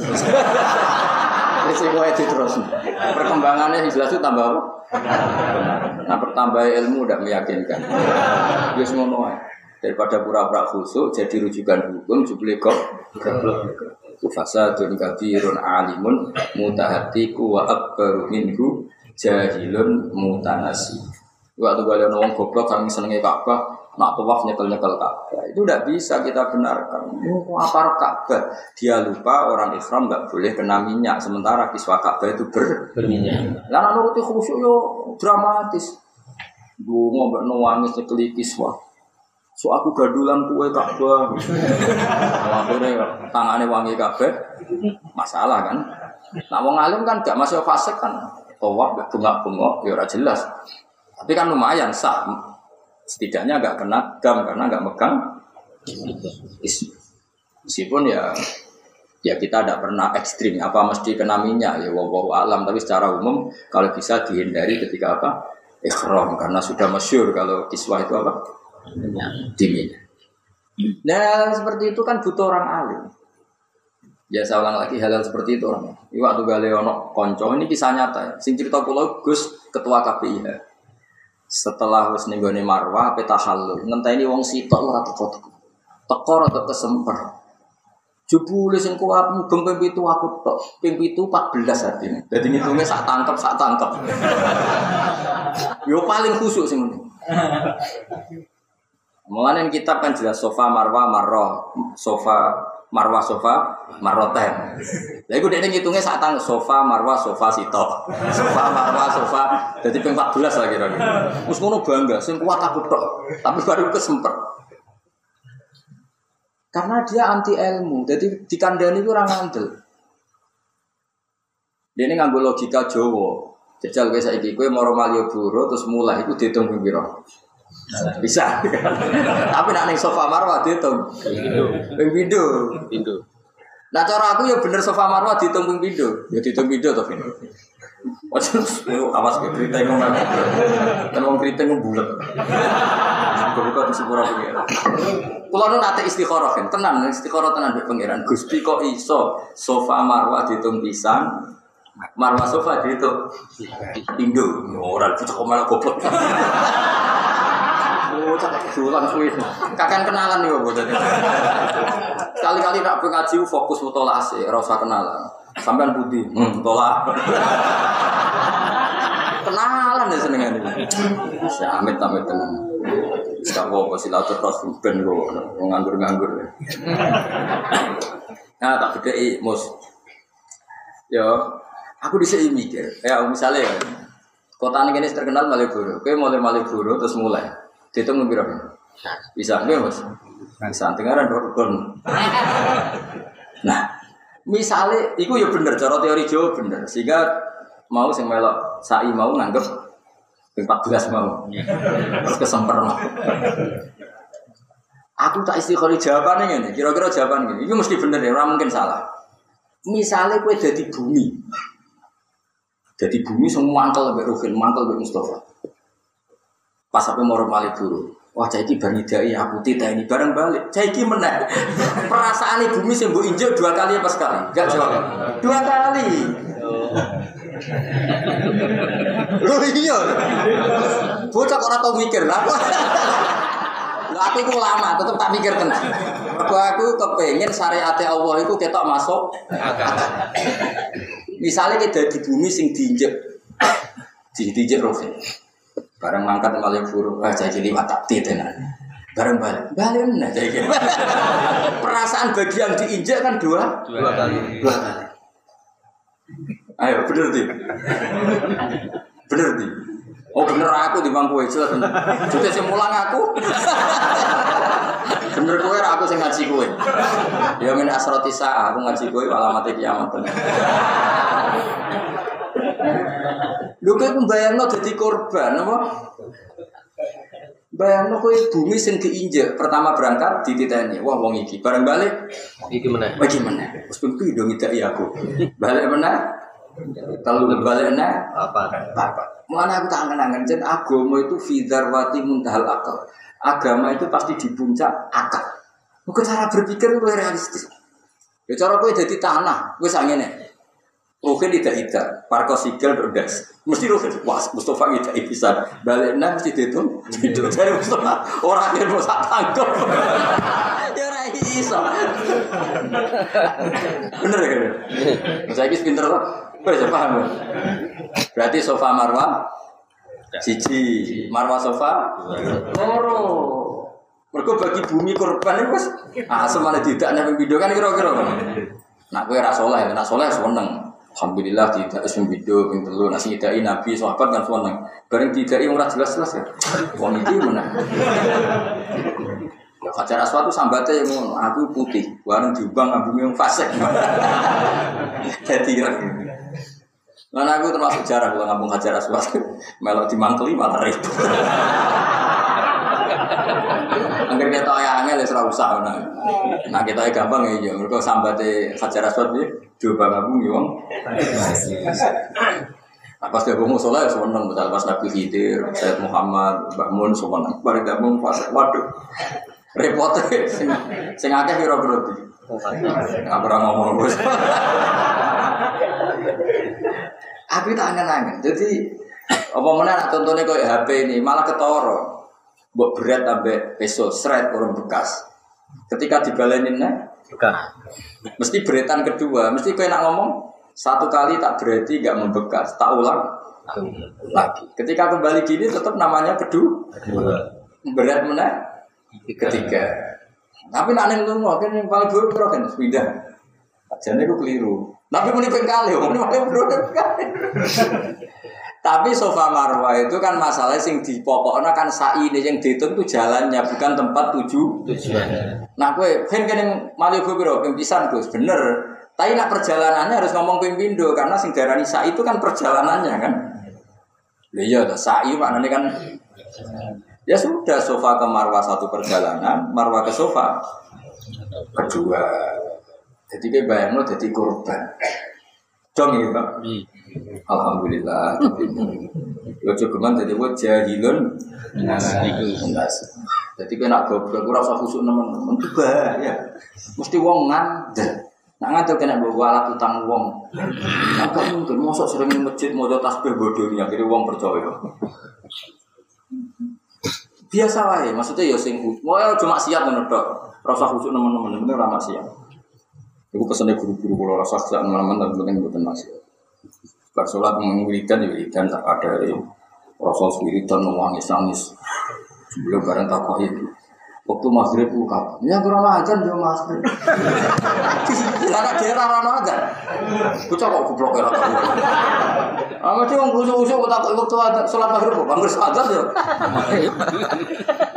Risiko itu terus. Perkembangannya jelas itu tambah apa? Nah, bertambah ilmu tidak meyakinkan. Ngono ae. Daripada pura-pura khusuk jadi rujukan hukum jubli kok fasadun kabirun alimun mutahatiku wa akbaru minhu jahilun mutanasi. Waktu kalian ngomong goblok kami senengnya Ka'bah, nak tawaf nyekel-nyekel Ka'bah. Itu tidak bisa kita benarkan. Apa Ka'bah? Dia lupa orang Islam nggak boleh kena minyak, sementara kiswa Ka'bah itu ber berminyak. Lalu nuruti khusyuk yo dramatis. Dungo mbak nangis nyekeli kiswa. So aku gadulan kue Ka'bah. Akhirnya tangannya wangi kabeh. Masalah kan? Nah wong alim kan gak masuk fase kan. Tawaf gak bengak-bengok ya ora jelas. Tapi kan lumayan sah. Setidaknya gak kena dam karena gak megang. Meskipun ya ya kita tidak pernah ekstrim apa mesti kena minyak ya wow alam tapi secara umum kalau bisa dihindari ketika apa ikhram karena sudah masyur kalau kiswah itu apa dingin. Nah seperti itu kan butuh orang alim. Ya saya ulang lagi hal-hal seperti itu orang. Ini waktu Galeono konco ini kisah nyata. Ya. Sing cerita pulau Gus ketua KPIH. Setelah wis nenggone Marwah apa tahalul. Ngenteni wong sitok ora teko-teko. Teko rada kesemper. Jebule sing kuat mugeng ping 7 aku tok. Ping 7 14 artine. Dadi ngitungnya sak tangkep sak tangkep. Yo paling khusuk sing ngene. Mulane kitab kan jelas sofa marwa marroh, sofa marwa sofa marroten. Lah iku dekne ngitungnya sak tang sofa marwa sofa sito. Sofa marwa sofa dadi ping 14 lah kira-kira. Wis ngono bangga sing kuat aku tok. Tapi baru kesemper. Karena dia anti ilmu, jadi dikandani itu orang ngandel. Dia ini ngambil logika Jawa. Jajal kayak saya kue moro Malioboro terus mulai itu dihitung piro. Bisa. Tapi nak ning sofa marwah dihitung. Ping pindho. Nah cara aku ya bener sofa marwah dihitung ping pindho. Ya dihitung pindho to Vin. Waduh, awas ke keriting ngomong. Kan wong keriting bulet. Buka di sepura pengiran. Kulo nu nate istikharah kan, tenan istikharah tenan mbek pangeran. Gusti kok iso sofa marwah dihitung pisan, marwah sofa dihitung pindho. Ora kok malah goblok. Oh, tak dulan suwi. Kakek kenalan yo boten. Sekali-kali nak ngaji fokus mutolaah sih, ora usah kenalan. Sampean putih, hmm, tolak. kenalan ya senengan ini. Si amit amit tenan. Gak apa-apa silaturahmi ben kok nganggur-nganggur. Nah, tak bedheki mus. Yo, aku bisa mikir. Ya, misalnya ya, kota ini terkenal Malioboro. Oke, mulai Malioboro terus mulai. Dihitung lebih berapa? Bisa, nggak mas? Bisa, tinggal dorgon. Nah, misalnya, itu ya bener, cara teori Jawa bener. Sehingga mau sing melok sai mau nganggep 14 mau. Terus kesemper. Aku tak istiqori jawabannya ini. Kira-kira jawaban gini. Ini mesti bener ya, orang mungkin salah. Misalnya kue jadi bumi. Jadi bumi semua mangkel lebih Ruhin, mangkel lebih Mustafa. Pas sampai mau Malioboro. Wah, saya ini bani dai aku tidak ini bareng balik. Ini menang. Perasaan bumi sembuh injek dua kali apa sekali? Enggak jawab. Dua kali. Loh iya. Bocah kok ora tau mikir lah. Lah aku iku lama, tetep tak mikir tenan. Mergo aku kepengin syariat Allah iku ketok masuk. Misalnya kita di bumi sing diinjek. Diinjek roh. Barang mangkat malah buruk, wah jadi liwat tak tenan. Barang balik, balik nah jadi Perasaan bagi yang diinjak kan dua, Dua kali. dua kali. Ayo bener di, bener di. Oh bener aku di bangku itu bener. Juga sih mulang aku. bener kowe aku sing ngaji kowe. Ya min asroti aku ngaji kowe alamat kiamat. Lho kowe mbayangno dadi korban apa? Bayangno kowe bumi sing diinjek pertama berangkat dititeni. Wah wong iki bareng balik Iki meneh. bagaimana? Wis ping pindho ngidaki aku. Balik mana? Telu baliknya Apa? apa? Mulanya aku tak angen-angen jen agama itu fidarwati muntahal akal. Agama itu pasti di puncak akal. Mungkin cara berpikir itu realistis. Ya cara kowe jadi tanah, kowe sangene. Rohin tidak tidak, parko sigel berdas. Mesti rohin, wah Mustafa tidak bisa. Baliknya mesti dihitung. Itu dari Mustafa, orang yang mau sak tangkap. Ya iso. Bener ya kan? Saya ini pinter loh. Bisa paham ya? Berarti sofa marwah siji, marwah sofa loro. Mereka bagi bumi korban itu wis asem malah tidak nek video kan kira-kira. Nak kowe ra saleh, nak saleh seneng. Alhamdulillah tidak wis video ping telu nak sing didai nabi sahabat kan seneng. Bareng didai ora jelas-jelas ya. Wong iki menang. Ya Hajar Aswad itu sambatnya yang aku putih, warung diubang ambung yang fasik. Jadi Nah, aku termasuk jarang kalau ngambung Hajar Aswad, melok dimangkeli malah ribut. Angger kita ayah angel ya serah usah nah. Nah kita ya gampang ya, iya. mereka sambatnya Hajar Aswad ya, coba ngambung ya. Wong. Nah, pas dia bangun sholat, ya seneng. Misal pas Nabi Khidir, Sayyid Muhammad, Mbak Mun, seneng. Bareng gabung pas, waduh. Repotnya, sing, sing akeh kira berarti. Nggak pernah ngomong bos. Aku tak angen-angen. Jadi, apa mana nak contohnya kayak HP ini, malah ketoro. Buat berat sampai peso, seret orang bekas. Ketika dibalenin, nah, Bukan. mesti beretan kedua. Mesti kau nak ngomong, satu kali tak berarti gak membekas. Tak ulang lagi. Ketika kembali gini tetap namanya kedua. Berat mana? Ketiga. Tapi nak neng lungo, kan yang paling buruk kira kan pindah. Jadi aku keliru. Tapi muni ping kali, muni paling buruk kali. Tapi sofa marwah itu kan masalah sing di pokoknya kan sa'i ini yang dihitung itu jalannya bukan tempat tuju. Tujuan. Nah kue kan kan yang malu gue biro pimpisan gus bener. Tapi nak perjalanannya harus ngomong pimpindo karena sing darani sa'i itu kan perjalanannya kan. Ya iya, sa'i maknanya kan Ya sudah, sofa ke marwah satu perjalanan, marwah ke sofa kedua. Jadi kayak bayang lo jadi korban. Dong ya pak. Alhamdulillah. Lo cukuman jadi buat jahilun. Jadi kena goblok, gue rasa khusus teman-teman itu bahaya. Mesti wong ngandel. Nah ngandel kena bawa alat utang wong. Nah mungkin, mosok sering di masjid mau tasbih bodohnya, akhirnya wong percaya. Biasa wae maksudnya ya sing ya cuma siap ngono tok rasa khusyuk teman-teman bener ora maksiat Iku pesannya guru-guru kalau rasa siap teman-teman tapi penting bukan maksiat. Bar sholat mengwiridan ya wiridan tak ada ya. Rasul wiridan nangis nangis sebelum bareng takwa itu waktu maghrib buka ya kurang ajar dia maghrib anak daerah rano aja bocah kok goblok ya rata Ah, mesti wong usuk-usuk kok tak waktu ada sholat maghrib kok bangger sadar ya.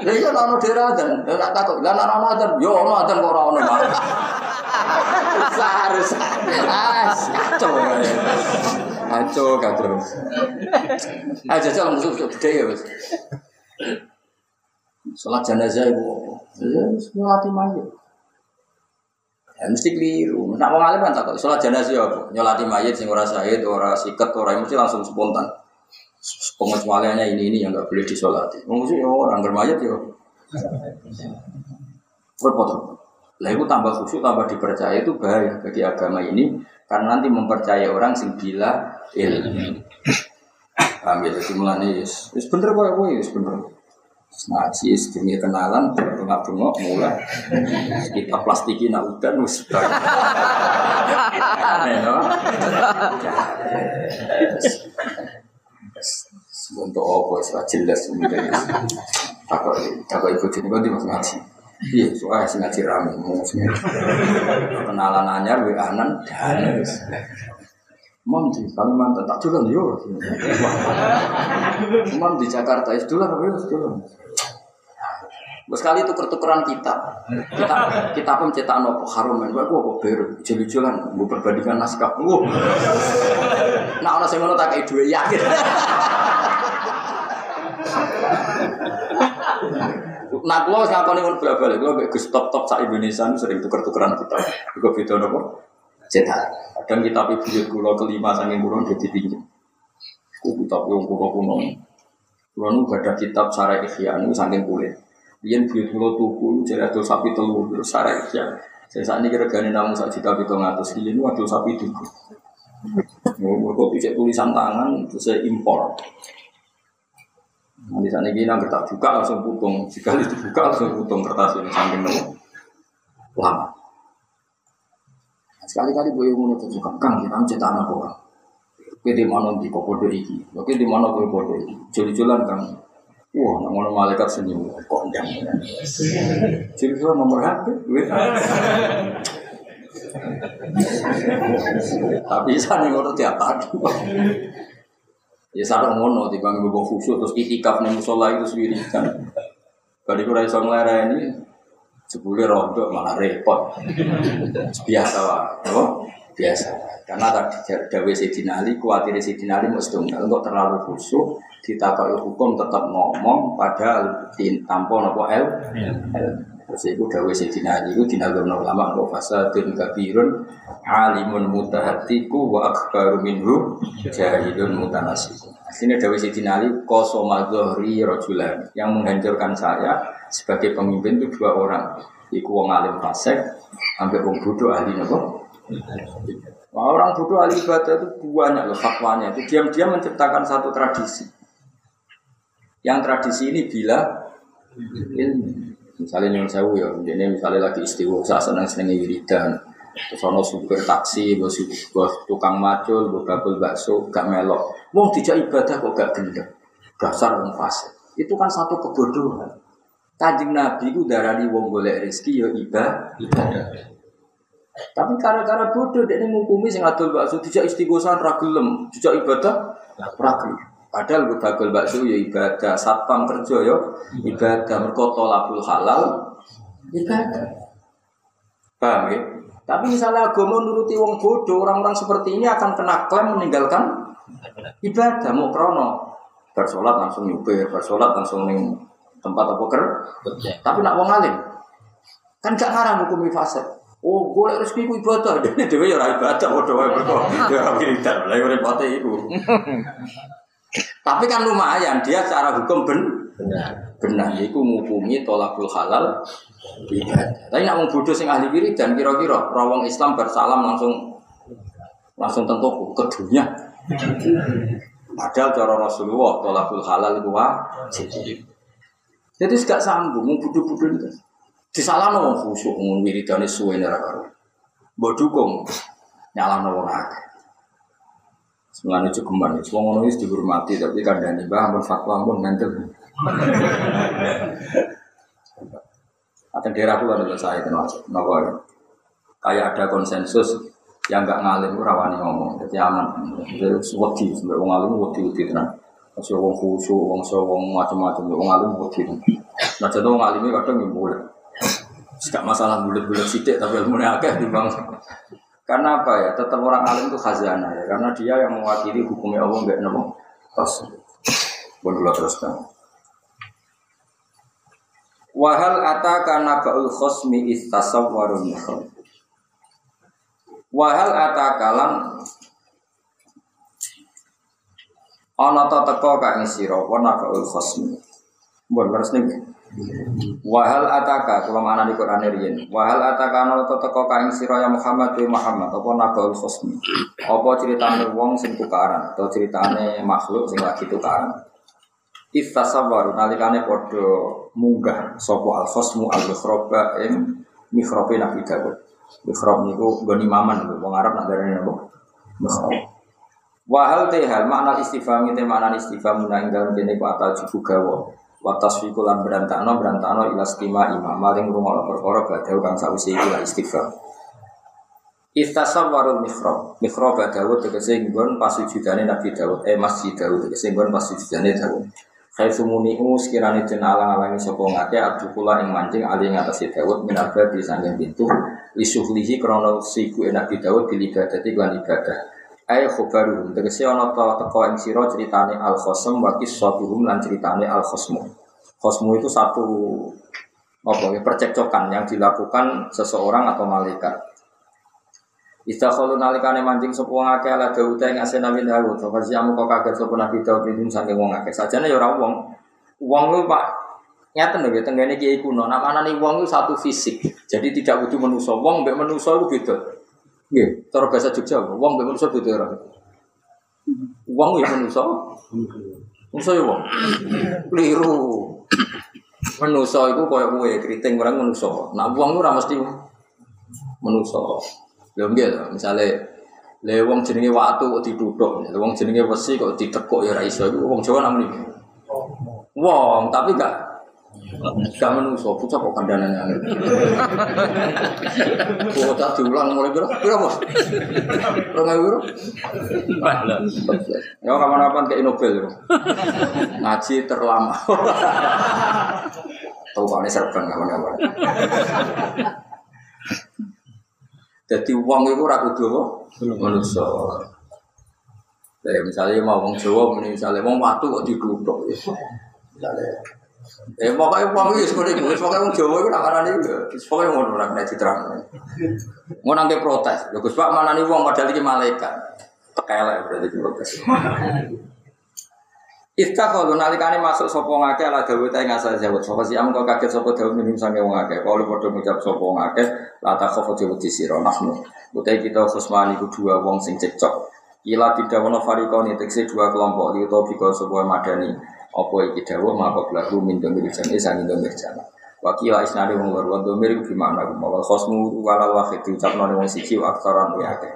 Iya daerah adzan, lah tak takut, lah ana adzan, yo ana adzan kok ora ono. Harus. Ah, kacau. Kacau, kacau. Ah, jajal musuh gede ya. Sholat jenazah ibu, ya semua mayat. Ya mesti keliru. Nak wong alim kan tak kok salat jenazah apa? Nyolati mayit sing ora sahid, ora siket, ora mesti langsung spontan. Pengecualiannya ini ini yang nggak boleh disolati. Wong mesti ya orang bermayit ya. Repot. Lah itu tambah khusyuk, tambah dipercaya itu bahaya bagi agama ini karena nanti mempercayai orang sing bila ilmu. Paham ya? Jadi mulanya yes, yes bener kok, yes bener. Ngaji sedini kenalan, bengak-bengok mulai kita plastiki nak udan wis? Untuk apa sih jelas. Takut takut ikut ini kok mas ngaji. Iya, soalnya ngaji rame, mau kenalan anyar, wa anan, dan Mam di Kalimantan tak jualan yo. Mam di Jakarta itu apa ya jualan. Sekali itu tukeran kitab. Kita kita pun cetak nopo harum men. Gua kok beru jual-jualan, gua perbandingan naskah. Gua. Nah orang sing ngono tak kayak duwe yakin. Nah, kalau saya ngakoni ngono balik-balik, gue gus top top sa Indonesia sering tuker-tukeran kita. Gue beda nopo cetak. Kadang kitab buyut kula kelima saking kula dadi pinjem. Ku kitab yang kuno kuno. Kulo nu ada kitab Sarah Ikhya nu kulit. Biyen buyut kula tuku jadi adol sapi telur terus Sarah Ikhya. Saya saat ini kira-kira namun sak juta pitung atus ini adol sapi tuku. Mereka bisa tulisan tangan terus saya impor. Nanti saat ini nggak tak buka langsung putung. Sekali dibuka langsung putung kertas ini saking lama. Sekali-kali gue yang suka kang kita cetak anak orang. Gue di mana di kok bodoh iki, oke di mana gue bodoh iki. Juli-julan kang. Wah, nama malaikat senyum, kok enggak? Juli-julan nomor HP. Tapi sana ngono tiap hari. Ya sadar ngono tiba gue khusyuk terus itikaf nih musola itu sendiri kan. Kalau gue rasa ini Sebule rontok malah repot. Biasa lah? Biasa. Karena tadi Dawe Sidin Ali, khawatir Sidin Ali setunggal untuk terlalu khusyuk, ditakai hukum tetap ngomong pada tanpa nopo L. Terus itu Dawe Sidin Ali itu dinagam ulama wa fasadun kabirun alimun mutahatiku wa akbaru minhu jahilun mutanasiku. Akhirnya Dawe Sidin Ali kosoma zohri rojulan yang menghancurkan saya sebagai pemimpin itu dua orang. Iku wong alim fasek, sampai wong bodoh ahli nopo. Nah, orang bodoh ahli ibadah itu banyak loh fatwanya. Itu diam-diam menciptakan satu tradisi. Yang tradisi ini bila ilmu. Misalnya yang saya ya, ini misalnya lagi istiwa, saya senang senang wiridan. Terus ono supir taksi, bos tukang macul, bos bakul bakso, gak melok. Wong tidak ibadah kok gak gendeng. Dasar wong fasik. Itu kan satu kebodohan. Kanjeng Nabi itu darani wong golek rezeki ya ibadah. Tapi gara-gara bodoh dia ngukumi sing adol bakso tidak istiqosan ragilem, tidak ibadah ragil. Padahal gue bagel bakso ya ibadah, satpam kerja ya ibadah, merkoto labul halal ibadah. Paham ya? Tapi misalnya agama nuruti wong bodoh, orang-orang seperti ini akan kena klaim meninggalkan ibadah. Mau krono, bersolat langsung nyupir, bersolat langsung ning tempat apa ker? Tapi nak wong alim kan gak ngarang hukum fase oh boleh rezeki ku ibadah. Dene dhewe ya ora ibadah padha wae mergo. Ya wiridan lha repote iku. Tapi kan lumayan dia secara hukum ben benar benar iku ngukumi tolakul halal tapi nak wong bodoh sing ahli wiridan kira-kira rawong Islam bersalam langsung langsung tentu ke dunia Padahal cara Rasulullah tolakul halal itu. Jadi gak sanggup, mau budu-budu itu. Di salah no khusyuk, mau wiridane suwe nera karo. Mbok dukung, nyala no wong akeh. Cukup manis, wong ngono dihormati, tapi kadang nih bah, fatwa pun nanti. Atau daerah pula ada saya kenal, nopo kayak ada konsensus yang gak ngalim rawani ngomong, jadi aman. Jadi wedi, sampai wong ngalim wedi wedi tenang. Masih wong khusyuk, wong so, wong macam-macam, wong alim bukti. Nah jadi wong alim kadang yang boleh. Tidak masalah bulat-bulat sidik, tapi ilmu akeh di bang. Karena apa ya? Tetap orang alim itu khazanah ya. Karena dia yang mewakili hukumnya Allah nggak nopo. Terus, pun dulu teruskan. Wahal ataka nabaul khosmi istasawwarun Wahal ataka lan Ana ta teko ka ing sira apa nakaul khosmi. Mbon leres ning. Wahal ataka kula mana di Quran riyen. Wahal ataka ana ta teko ka ing sira ya Muhammad wa Muhammad apa nakaul khosmi. Apa critane wong sing tukaran atau critane makhluk sing lagi tukaran. Istasawwaru nalikane padha munggah sapa al khosmu al mikhroba ing mikhrobe Nabi Dawud. Mikrob niku goni maman wong Arab nak darane napa? Mikrob. Wahal tehal makna istifham itu makna istifham nang dalam dene ku atal jubu gawa. Wa tasfiqu lan berantakno berantakno ila stima imam maling rumah perkara badhe kang sawise iki la istifham. Istasawwarul mihrab. Mihrab Dawud tegese nggon pasujudane Nabi Dawud, eh Masjid Dawud tegese nggon pasujudane Dawud. Khaitu muni'u sekiranya den alang-alangi sapa ngake abdukula ing mancing ali ngatasi Dawud min di sanging pintu lisuhlihi krana siku Nabi Dawud bil ibadati lan ibadah. Ayo khobaruhum tegese ana ta teko ing sira critane al khosm wa qissatuhum lan critane al khosmu. Khosmu itu satu apa ya percekcokan yang dilakukan seseorang atau malaikat. Istakhalu nalikane mancing sapa wong akeh ala Daud ing asena min Daud. Sapa siamu kok kaget sapa Nabi Daud ing saking wong akeh. Sajane ya ora wong. Wong ku Pak nyata lho ya tenggene kiai kuno. Namane wong itu satu fisik. Jadi tidak butuh manusa. Wong mbek manusa itu beda. Nggih, cara bahasa Jogja, wong mbek manusa beda ora. Wong ya manusa. Manusa ya wong. Keliru. Manusa iku koyo kowe keriting orang manusa. Nah wong ora mesti manusa. Lho nggih misale le wong jenenge watu kok dituthuk, le wong jenenge wesi kok ditekuk ya ora iso. Iku wong Jawa namanya. Wong, tapi gak gak menungso, bocah kok kandhanan angel. Bocah diulang mulai piro? Piro, Bos? Rong ewu piro? Ya kapan-kapan kayak Nobel. Ngaji terlama. Tahu kane serban kapan-kapan. Jadi uang itu ragu dua manusia. Ya, misalnya mau wong Jawa, misalnya wong watu kok dikutuk ya. Misalnya, eh pokoknya uang itu seperti itu, pokoknya wong Jawa itu nak nih, pokoknya mau orang kena diterang. Mau nangke protes, ya Gus Pak mana nih uang padahal ini malaikat. Tekelek berarti protes. Istaghfar nalikane masuk sapa ngake ala dawuh ta ing asal jawab. Sapa sih kok kaget sapa dawuh minum sange wong akeh. Kalau padha ngucap sapa wong akeh, la ta khofu jawab di sira nahnu. Utai kita khusmani ku dua wong sing cekcok. Ila tidak wono farikoni tekse dua kelompok li utawa bika sapa madani. Apa iki dawuh maka lagu min domir jane sang domir jane. Wakila isnade wong loro domir ku gimana ku mawal khosmu walal wahid diucapno wong siji wa akeh.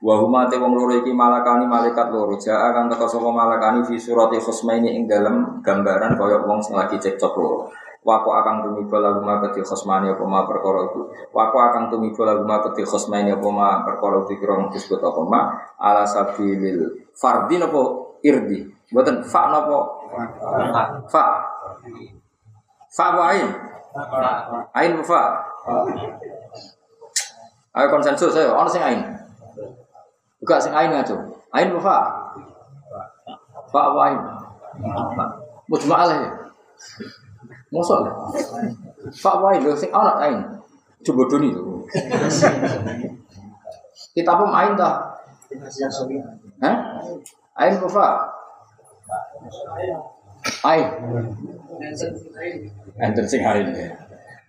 Wa huma te wong loro iki malakani malaikat loro jaa akan teka sapa malakani fi surati khusmaini ing dalem gambaran kaya wong sing lagi cekcok loro. Wako akan tumiba lagu ma keti khusmani apa ma perkara itu. Wako akan tumiba lagu ma keti khusmaini apa ma perkara itu kira disebut apa ma ala sabilil fardin apa irdi. Mboten fa napa? Fa. Fa wa ain. Ain fa. Ayo konsensus ayo, ono sing ain. Buka sing ain ngaco. Ain fa. Fa wa ain. Mujma'al ya. Mosok lah. Fa wa ain lho sing ana ain. Coba doni to. Kita pun ain ta. Hah? Ain fa. Ain. Enten sing ain ya.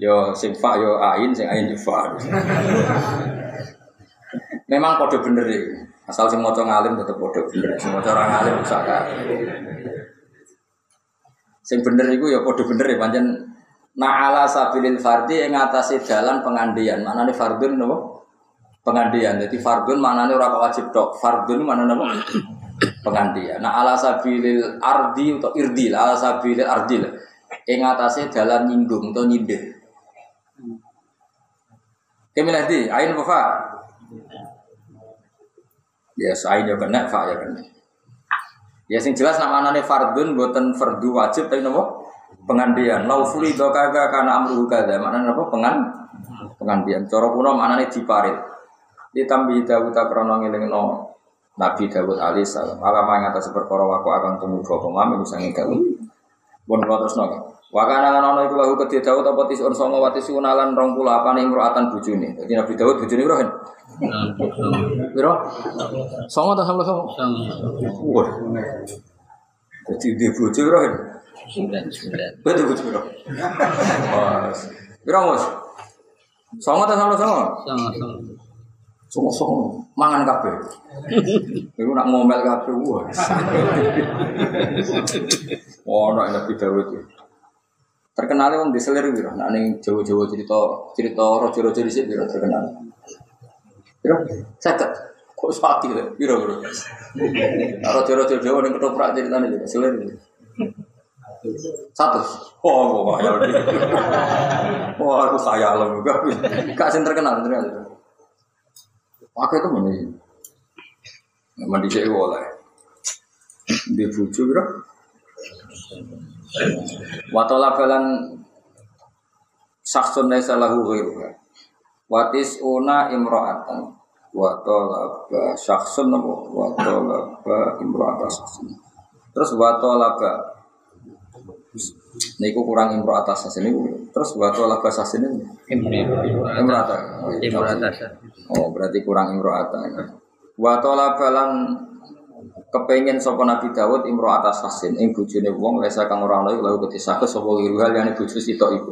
Yo sing fa yo ain sing ain yo fa. Memang kode bener ya. Asal sing maca ngalim tetep kode bener. Sing maca ora ngalim usah Sing bener iku ya kode bener ya pancen Na'ala sabilil fardi yang ngatasi jalan pengandian. Mana nih fardun nopo? Pengandian. Jadi fardun mana nih orang wajib dok. Fardun mana nopo? Pengandian. Nah ala sabilil ardi atau irdil. Ala sabilil ardil. Yang ngatasi jalan nyinggung atau nyindir. Ke mana di? Ain apa? Ya, ain ya kena, fa ya kena. Ya sing jelas nama nane fardun buatan fardu wajib tapi nopo? pengandian. Laufuli dokaga karena amruhu kada mana apa pengan pengandian. Cara kuno mana nih diparit. Ditambi Dawud krono ngelingno Nabi Dawud alaihissalam alama yang atas perkara waku akan temu dua pemam ini sangi Dawud bon kalau terus nopo wakana lan ono iku lahu kedhe Dawud apa tisun songo wati sunalan rong puluh apa nih imro'atan bujuni jadi Nabi Dawud bujuni berapa Biro? Songo atau sama songo? Wah. Jadi dia bojo berapa Sembilan, sembilan. Betul betul betul. Biro mus. Songo atau sama songo? Sama sama. Songo songo. Mangan kafe. Iku nak ngomel kafe. Wah. Nak nabi Dawud. Terkenal wong diselir biro. Nak ning Jawa-Jawa cerita cerita rojo-rojo dhisik biro terkenal. Sakit. Kok sakit ya? Biro biro. Rojo-rojo Jawa ning ketoprak ceritane juga selir. Satu. Oh, kok ini. Wah, aku khayal juga. Gak sing terkenal terkenal. Pakai itu mana? Mandi sih oleh. Di bucu bro. Watola balan saksun naisa lahu ghairuha. Watis una imro'atan. Watola ba saksun apa? Watola ba imro'atan saksun. Terus watola ba Niku kurang imro atas ini terus olah bahasa sini imro atas. Imro atas. Oh berarti kurang imro atas. Buat olah balan kepengen sopo Nabi Dawud imro atas hasin ing bujune wong lesa kang ora ana lalu ketisake sapa iru hal yang bojo sitok iku.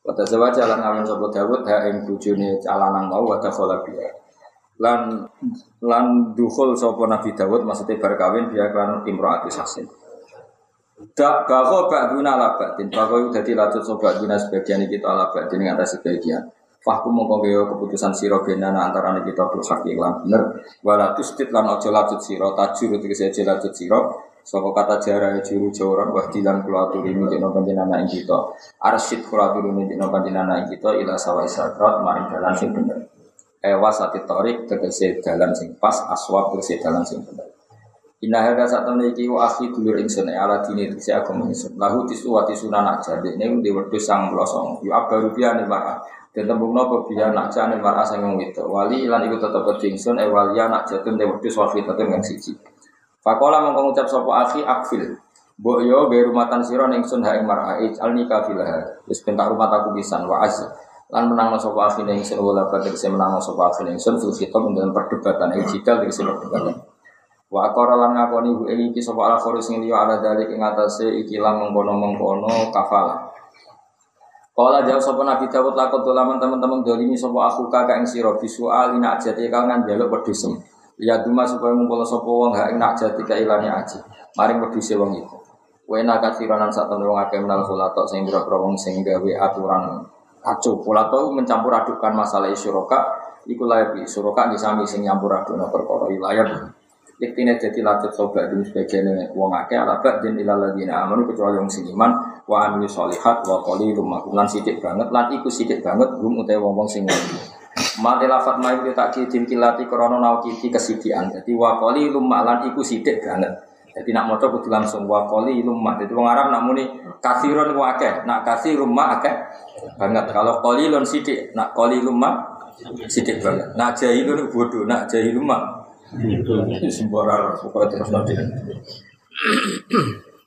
Wata sewa jalan ngamen sopo Dawud ha ing bujune calanang mau wata khola biya. Lan lan dukhul sopo Nabi Dawud maksudnya bar kawin biya kan imro atas hasin. Dak bago ba'duna ala ba'din. Bago itu jadi latut sobat dina sebagian kita ala ba'din atas sebagian. Fahku mongko gawe keputusan sira benana antara kita bil hak lan bener. Wala tustit lan aja latut sira tajur tegese aja latut sira sapa kata jara juru jawran wah dilan kula aturi nunjukno panjenengan ing kita. Arsid kula aturi nunjukno panjenengan ing kita ila sawa isakrat maring dalan sing bener. Ewas ati torik tegese dalan sing pas aswab tegese dalan sing bener. Inna hadza saat temen iki wa akhi dulur ingsun ya ala dini tegese agama ingsun. Lahu tisu wa tisuna nak jadi ini di wedhus sang blosong yu abaru biane mar'a dan tembung nopo biya nak jane mar'a sang wong wedok. Wali ilan iku tetep ingsun e wali nak jatun de wedhus wa fitatun kang siji Fakola mongko ngucap sapa akhi akfil Mbok yo be rumatan sira ning sun ha ing mar'a alni kafilah wis bentak rumah aku pisan wa az lan menang sapa akhi ning sun wala badhe menang sapa akhi ning sun fil khitab dalam perdebatan iki jidal iki perdebatan Wa akara lan ngakoni bu ing iki sapa al kharis sing liya ala dalik ing atase iki lan mengkono-mengkono kafala. Kala jawab sapa Nabi Dawud lakon dolaman teman-teman dolimi sapa aku kakak ing sira bisu alina ajati kangen njaluk wedhusem. Ya duma supaya ngumpul sapa wong hak nak jati ka ilane aji. Maring wedhuse wong iku. Wena kathiranan sak temen wong akeh menal kulatok sing boro wong sing gawe aturan kacau. Kulatok mencampur adukan masalah isyuraka iku layak suroka disami sing nyampur adukna perkara ilayah. Iktine jadi latut sobat di sebagian wong akeh ala ba'din ilal ladina amanu kecuali wong sing iman wa amilu sholihat wa rumah lan sithik banget lan iku sithik banget rum utawa wong-wong sing Mati lafat ma itu tak kidin kilati krono nau kiki kesidian. Jadi wa qalilum lan iku sithik banget. Jadi nak maca kudu langsung wa qalilum ma. Jadi wong Arab nak muni kathirun wa akeh, nak kathirun ma akeh banget. Kalau qalilun sithik, nak qalilum ma sithik banget. Nak jahilun bodoh, nak jahilum ma Sembarang pokoknya terus nanti.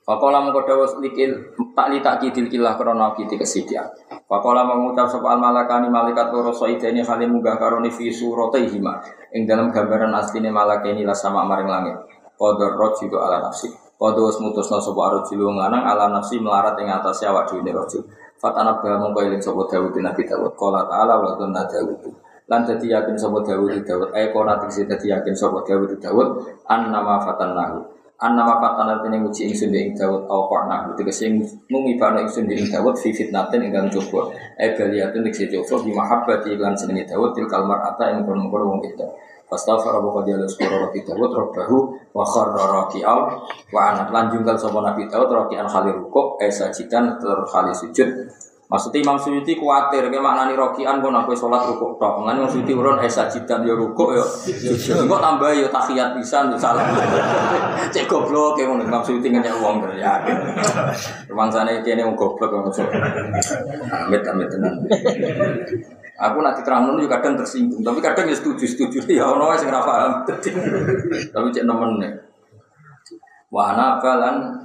Fakola mengkodawa likil tak li tak kidil kilah krono kiti kesidian. Fakola mengucap soal malakani malaikat loro ini kali munggah karoni fi hima. Ing dalam gambaran asline malakani lah sama maring langit. Kodor juga ala nafsi. Kodor mutus no sopo arrojilu nganang ala nafsi melarat ing atas awak dhewe rojo. Fatana bah mongko eling sapa Dawud Nabi Dawud. Qala ta'ala wa tunna Dawud lan dadi yakin sapa Dawud Dawud ay kona tegese dadi yakin sapa Dawud Dawud an nama fatannahu an nama fatan artine nguji ingsun ing Dawud au qarna tegese ngumibano ingsun ing Dawud fi fitnatin ingkang coba. Ay baliyatun tegese coba bi mahabbati lan senenge Dawud til kalmar ata ing kono-kono wong itu Fastaghfara wa qad yalus Rabbi Dawud rabbahu wa kharra raki'al wa anat. Lan jungkal sapa Nabi Dawud raki'an khalir rukuk ay sajidan terus khalir sujud Maksudnya Imam Suyuti kuatir, kayak maknani rokian pun aku sholat rukuk tok. Mengenai Imam Suyuti urun esa jidan ya rukuk ya. Enggak tambah ya tahiyat pisan ya salah. Cek goblok ngono Imam Suyuti ngenyek yakin. Rumah sana ini ini goblok masuk. Amit amit tenan. Aku nanti terang juga kadang tersinggung, tapi kadang ya setuju setuju ya ono sing ora paham. Tapi cek nemen nih. Wah, balan,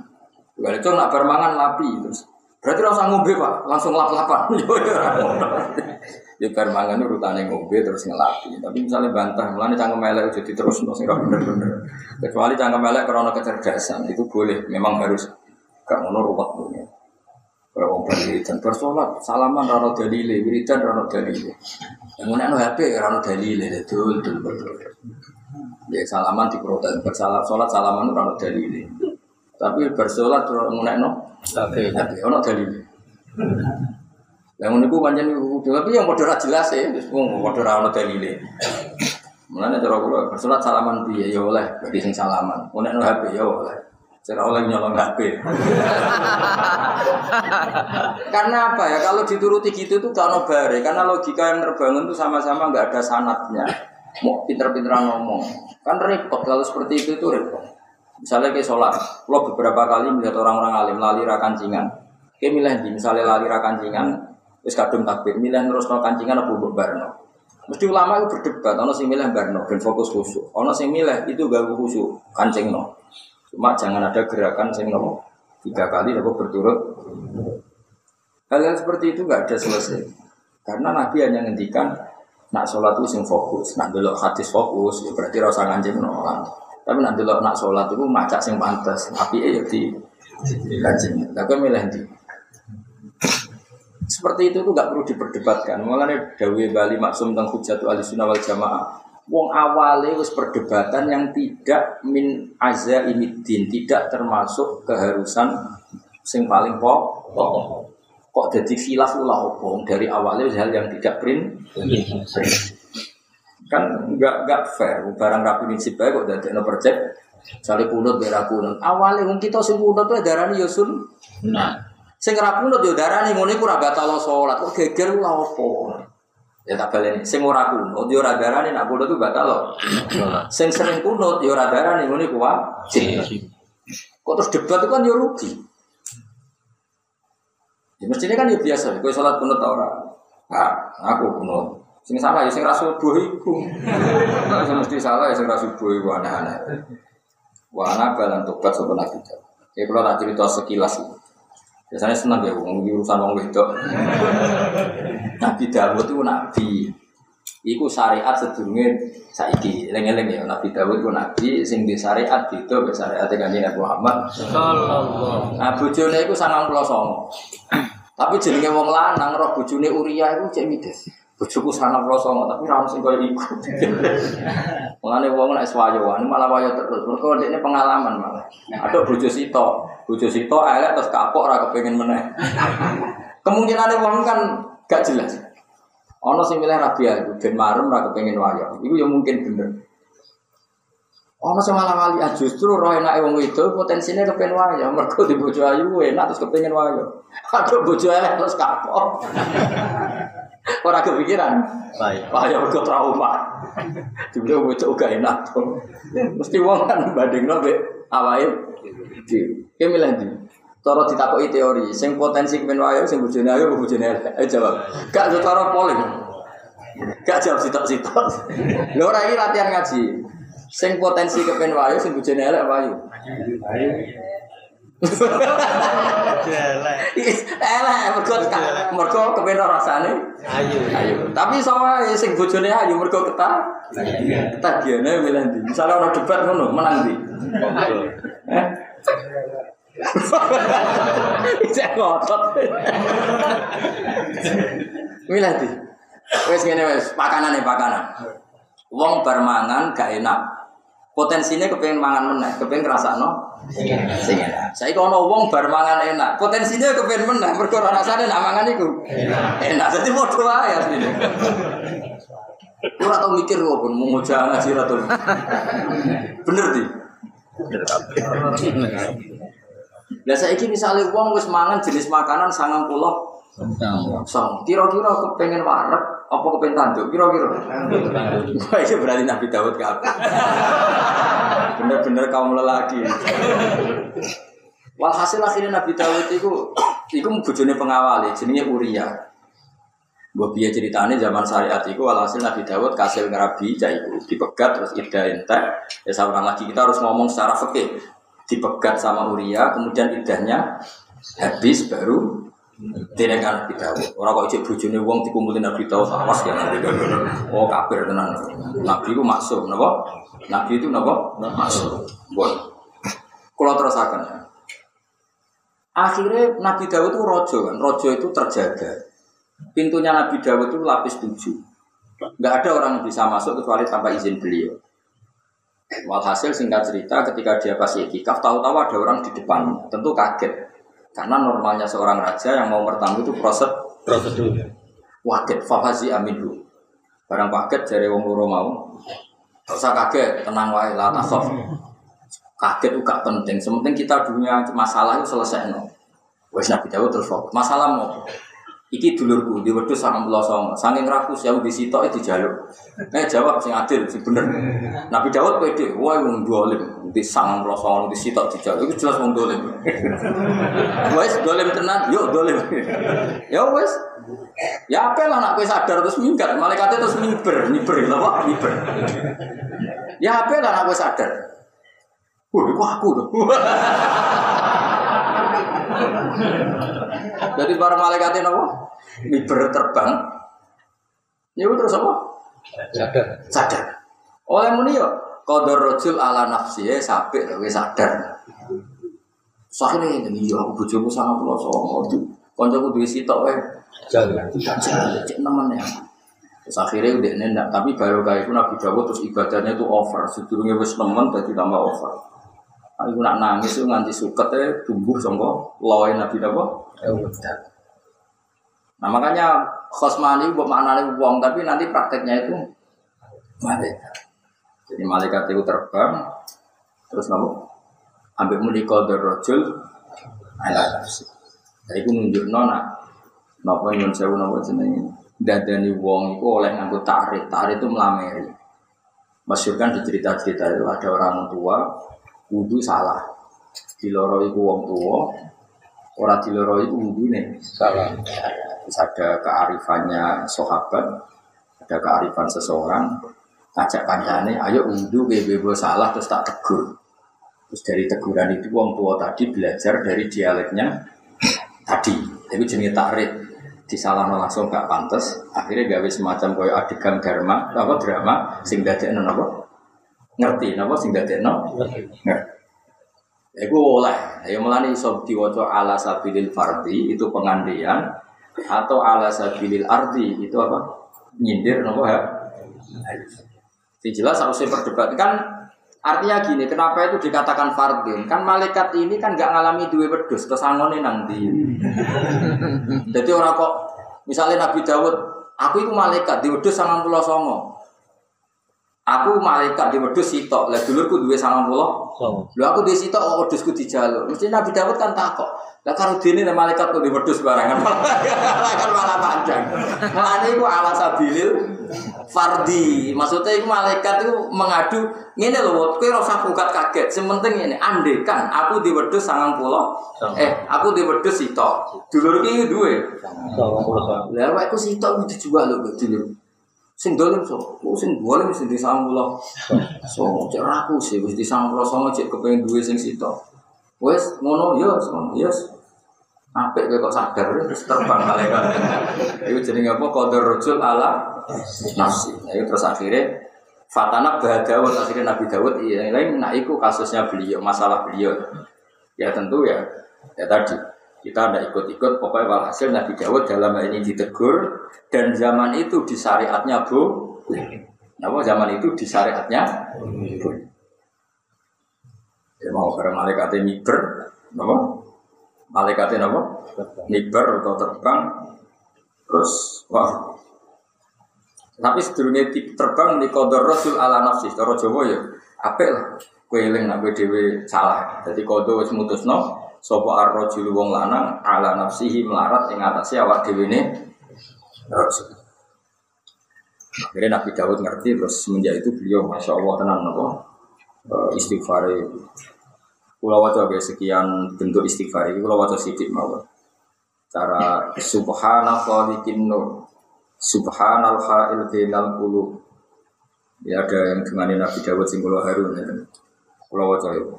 Gak itu nak bermangan lapi terus. Berarti rasa ngombe pak, langsung lap-lapan. ya bar mangan urutane ngombe terus ngelapi. Tapi misalnya bantah, mulane cangkem elek jadi terus nggak bener-bener. Kecuali cangkem elek karena kecerdasan itu boleh, memang harus gak ngono ruwet punya. Kalau orang wiridan bersolat, salaman rano dalile, wiridan rano dalile. Yang mana HP rano dalile, betul betul betul. Ya salaman di protein, bersalat sholat salaman rano dalile. Tapi bersolat mulai no, tapi tapi ono dalil. Yang menurutku panjang itu, tapi yang modal jelas ya, modal ono dalil. Mulanya cara kula bersolat salaman piye ya oleh, bagi sing salaman. Nek no HP ya oleh. Cara oleh nyolong HP. karena apa ya? Kalau dituruti gitu tuh kalau bare, karena logika yang terbangun tuh sama-sama nggak ada sanatnya. Mau pinter-pinteran ngomong, kan repot kalau seperti itu itu repot. Misalnya kayak sholat, lo beberapa kali melihat orang-orang alim lali rakancingan. Kayak milih di, misalnya lali rakancingan, terus kadung takbir, milih terus no kancingan apa buat barno. Mesti ulama itu berdebat, ono sing milih barno dan fokus khusyuk, ono sing milih itu gak khusyuk kancing no. Cuma jangan ada gerakan sing no tiga kali apa berturut. Hal-hal seperti itu nggak ada selesai. Karena Nabi hanya ngendikan nak sholat itu sing fokus, nak dulu hadis fokus, ya berarti rasa ngaji menolak. Tapi nak dulu nak sholat itu macak sing pantas, tapi ya di kajian. Tapi milih di. Seperti itu tuh nggak perlu diperdebatkan. Mengenai Dawe Bali maksum tentang hujatu ahli sunnah wal jamaah. Wong awalnya wis perdebatan yang tidak min azza ini din, tidak termasuk keharusan sing paling pokok. Kok jadi khilaf lah opong dari awalnya hal yang tidak print. Kan nggak nggak fair. Barang rapi prinsip baik kok dari no percek. Sali kunut berak kunut. Awalnya mungkin kita sing kunut tuh darah yosun. Nah, sing ra kunut yo darani ngono iku ora batal salat. Kok geger lah opo? Ya tak baleni. Sing ora kunut yo ora darani nak kunut itu batal. Sing sering kunut yo ora darani ngono iku wajib. Kok terus debat itu kan yo rugi. Ya mestinya kan ya biasa, kowe salat kunut ta ora? Ah, aku kunut. Sing salah ya sing ra subuh iku. Sing mesti salah ya sing ra subuh iku aneh-aneh. Wa ana balan tobat sapa nabi. Ya kalau tak cerita sekilas ini. Biasanya senang ya, ngomong urusan wong wedok. Nabi Dawud itu nabi. Iku syariat sedurunge saiki. Eling-eling ya Nabi Dawud itu nabi sing di syariat itu be syariat kanjeng Nabi Muhammad sallallahu. Nah bojone iku 99. Tapi jenenge wong lanang roh bojone Uria iku cek mides. Bojoku sangat songo tapi ra sing koyo iku. Mulane wong nek swayoan malah wayo terus. Mergo ini pengalaman malah. Ada bojo sito, bojo sito elek terus kapok ora kepengin meneh. Kemungkinan wong kan gak jelas. Ono sing milih rabia iku ben marem ora kepengin wayo. Iku ya mungkin bener. Ono sing malah wali justru roh enake wong itu potensinya kepen wayo. Mergo di bojo ayu enak terus kepengin wayo. Ada bojo elek terus kapok. Orang kepikiran. Wah, ya mergo trauma. Dibeli bocah gak enak tuh. Mesti wong kan banding nabe awake. Ki milih ndi? Cara ditakoki teori, sing potensi kemen wayo sing bojone ayo bojone elek. Jawab. Gak cara polling. Gak jawab sitok-sitok. Lho ora iki latihan ngaji. Sing potensi kepen wayo sing bojone elek wayo. Ayo. Elek. Elek mergo mergo kepen rasane ayu. Ayu. Tapi sama sing bojone ayu mergo ketah. Ketagiane milih ndi? Misale ana debat ngono, menang ndi? Eh? Cek ngotot. Milih ndi? Wes ngene wes, pakanan nih pakanan. Wong bar mangan gak enak. Potensinya kepengen mangan meneh, kepengen ngrasakno sing enak. Saiki ana wong bar mangan enak, potensinya kepengen meneh mergo rasane nak mangan iku enak. Dadi padha wae asline. Ora tau mikir kok pun mau ngaji ngaji ra Bener di. Lah saiki misale wong wis mangan jenis makanan 90 Sang, kira-kira kepengen warak apa kepengen tanduk? Kira-kira. Wah, itu berarti Nabi Dawud ke apa? Bener-bener kaum lelaki. Walhasil akhirnya Nabi Dawud itu itu bojone pengawali jenenge Uria. Mbok piye ceritane zaman syariat itu walhasil Nabi Dawud kasil ngerabi cah iku dipegat terus ida entek. Ya seorang lagi kita harus ngomong secara fikih. Dipegat sama Uria kemudian idahnya habis baru tidak kan Nabi Dawud. Orang kok ijek bojone wong dikumpulin Nabi Dawud awas ya Dawud. Oh kafir tenan. Nabi itu maksum, napa? Nabi itu napa? Maksum. Bon. Kalau terasakan ya. Akhirnya Nabi Dawud itu rojo kan. Rojo itu terjaga. Pintunya Nabi Dawud itu lapis tujuh. Gak ada orang yang bisa masuk kecuali tanpa izin beliau. Walhasil singkat cerita ketika dia pas itikaf tahu-tahu ada orang di depan, tentu kaget. Karena normalnya seorang raja yang mau bertamu itu proses prosedur. Waket fahazi aminu. Barang paket dari wong loro mau. Gak usah kaget, tenang wae lah tasof. Kaget itu gak penting. Sementing kita dunia masalah itu selesai no. Wes Nabi Dawud terus fokus. Masalah mau Iki dulurku di wedhus sangang puluh songo. Saking rakus ya di sitok itu jaluk. Eh jawab sing adil, sing bener. Nabi Dawud pede, wah wong dolim di sangang puluh songo di sitok dijaluk. Itu jelas wong dolim. Wes dolim tenan, yuk dolim. ya wes. Ya apa lah nak sadar terus minggat, malaikatnya terus mimper, mimper, apa? Mimper. Ya apa lah nak sadar. Wah, aku tuh. Jadi para malaikat ini apa? Miber terbang. Ya terus apa? Sadar. Sadar. Oleh muni yo qadar rajul ala nafsi ya sabik wis sadar. Soalnya ini iya aku bojomu sama pulau songo tuh. Koncoku duwe sitok wae. Jalan. Jajan cek nemen ya. Terus akhirnya udah nendak, tapi baru kayak itu Nabi Dawud terus ibadahnya itu over. Sedurungnya wis nemen jadi tambah over. Aku nak nangis tuh nganti suket ya tumbuh songko loin Nabi Dawud. Nah makanya khosmani buat maknanya uang, tapi nanti prakteknya itu malaikat. Jadi malaikat itu terbang, terus nopo ambil menikah dari rojul, ala nafsi. Jadi itu nunjuk nona, nopo nyun sewu nopo jenenge. Dadani wong itu oleh nganggo tarik, tarik itu melameri. Masyur kan di cerita-cerita itu ada orang tua wudhu salah. Diloroi ku wong tua, orang diloroi wudhu nih. Salah. Terus ada kearifannya sahabat, ada kearifan seseorang, ngajak kancane, ayo wudhu bebo salah terus tak tegur. Terus dari teguran itu wong tua tadi belajar dari dialeknya tadi. Itu jenis takrif disalahno langsung gak pantas. Akhirnya gawe semacam koyo adegan dharma, apa drama sing dadekno napa? Ngerti napa sing dadekno? Ngerti. Iku oleh. Ya melani iso diwaca ala sabilil fardi itu pengandian atau ala sabilil ardi itu apa? Nyindir napa ya? Yang jelas harus perdebatkan Artinya gini, kenapa itu dikatakan fardin? Kan malaikat ini kan nggak ngalami dua wedus, terus angone nanti. Jadi orang kok, misalnya Nabi Dawud, aku itu malaikat di wedus sangang pulau songo. Aku malaikat di wedus sitok, lah dulurku dua sangang pulau. So. Lu aku di sitok, oh wedusku di jalur. Mesti Nabi Dawud kan takut. Lah karo dene nek malaikat kok di wedus barangan kan malah panjang. Mulane iku ala sabilil fardi. Maksudnya iku malaikat itu mengadu ngene lho, kowe ora usah bukat kaget. Sing penting ngene, andekan aku di wedus 90. Eh, aku di wedus sitok. Dulur iki duwe. Lah awakku sitok kudu dijual lho dulur. Sing dolim so, oh sing dolim sing di 90. So, cek raku sih wis di 90 songo cek kepengin duwe sing sitok. Wes ngono ya, ngono yes. Apik kowe kok sadar terus terbang malaikat. Iku jenenge apa? Qadar rajul ala nafsi. Nah, itu terus akhirnya Fatana Dawud akhirnya Nabi Dawud iya lain nah itu kasusnya beliau masalah beliau ya tentu ya ya tadi kita ada ikut-ikut pokoknya walhasil Nabi Dawud dalam hal ini ditegur dan zaman itu di syariatnya bu Nama zaman itu di syariatnya boleh. Ya mau karena malaikatnya miber, apa? Malaikatnya apa? Miber atau terbang, terus wah. Tapi tip terbang kodor rasul ala nafsi, cara Jawa ya, apik lah. Kue eling nak kue dewe salah. Jadi kodo wis mutusno, sopo arrojul wong lanang ala nafsihi melarat ing atase awak dhewe ne rasul. Akhirnya Nabi Dawud ngerti terus semenjak itu beliau masya Allah tenang nopo istighfar Pulau wajah guys sekian bentuk istighfar ini pulau wajah sidik mawon. Cara subhana nur subhanal ha'il bainal. Ya ada yang dengan Nabi Dawud sing kula harun ya. Pulau wajah itu.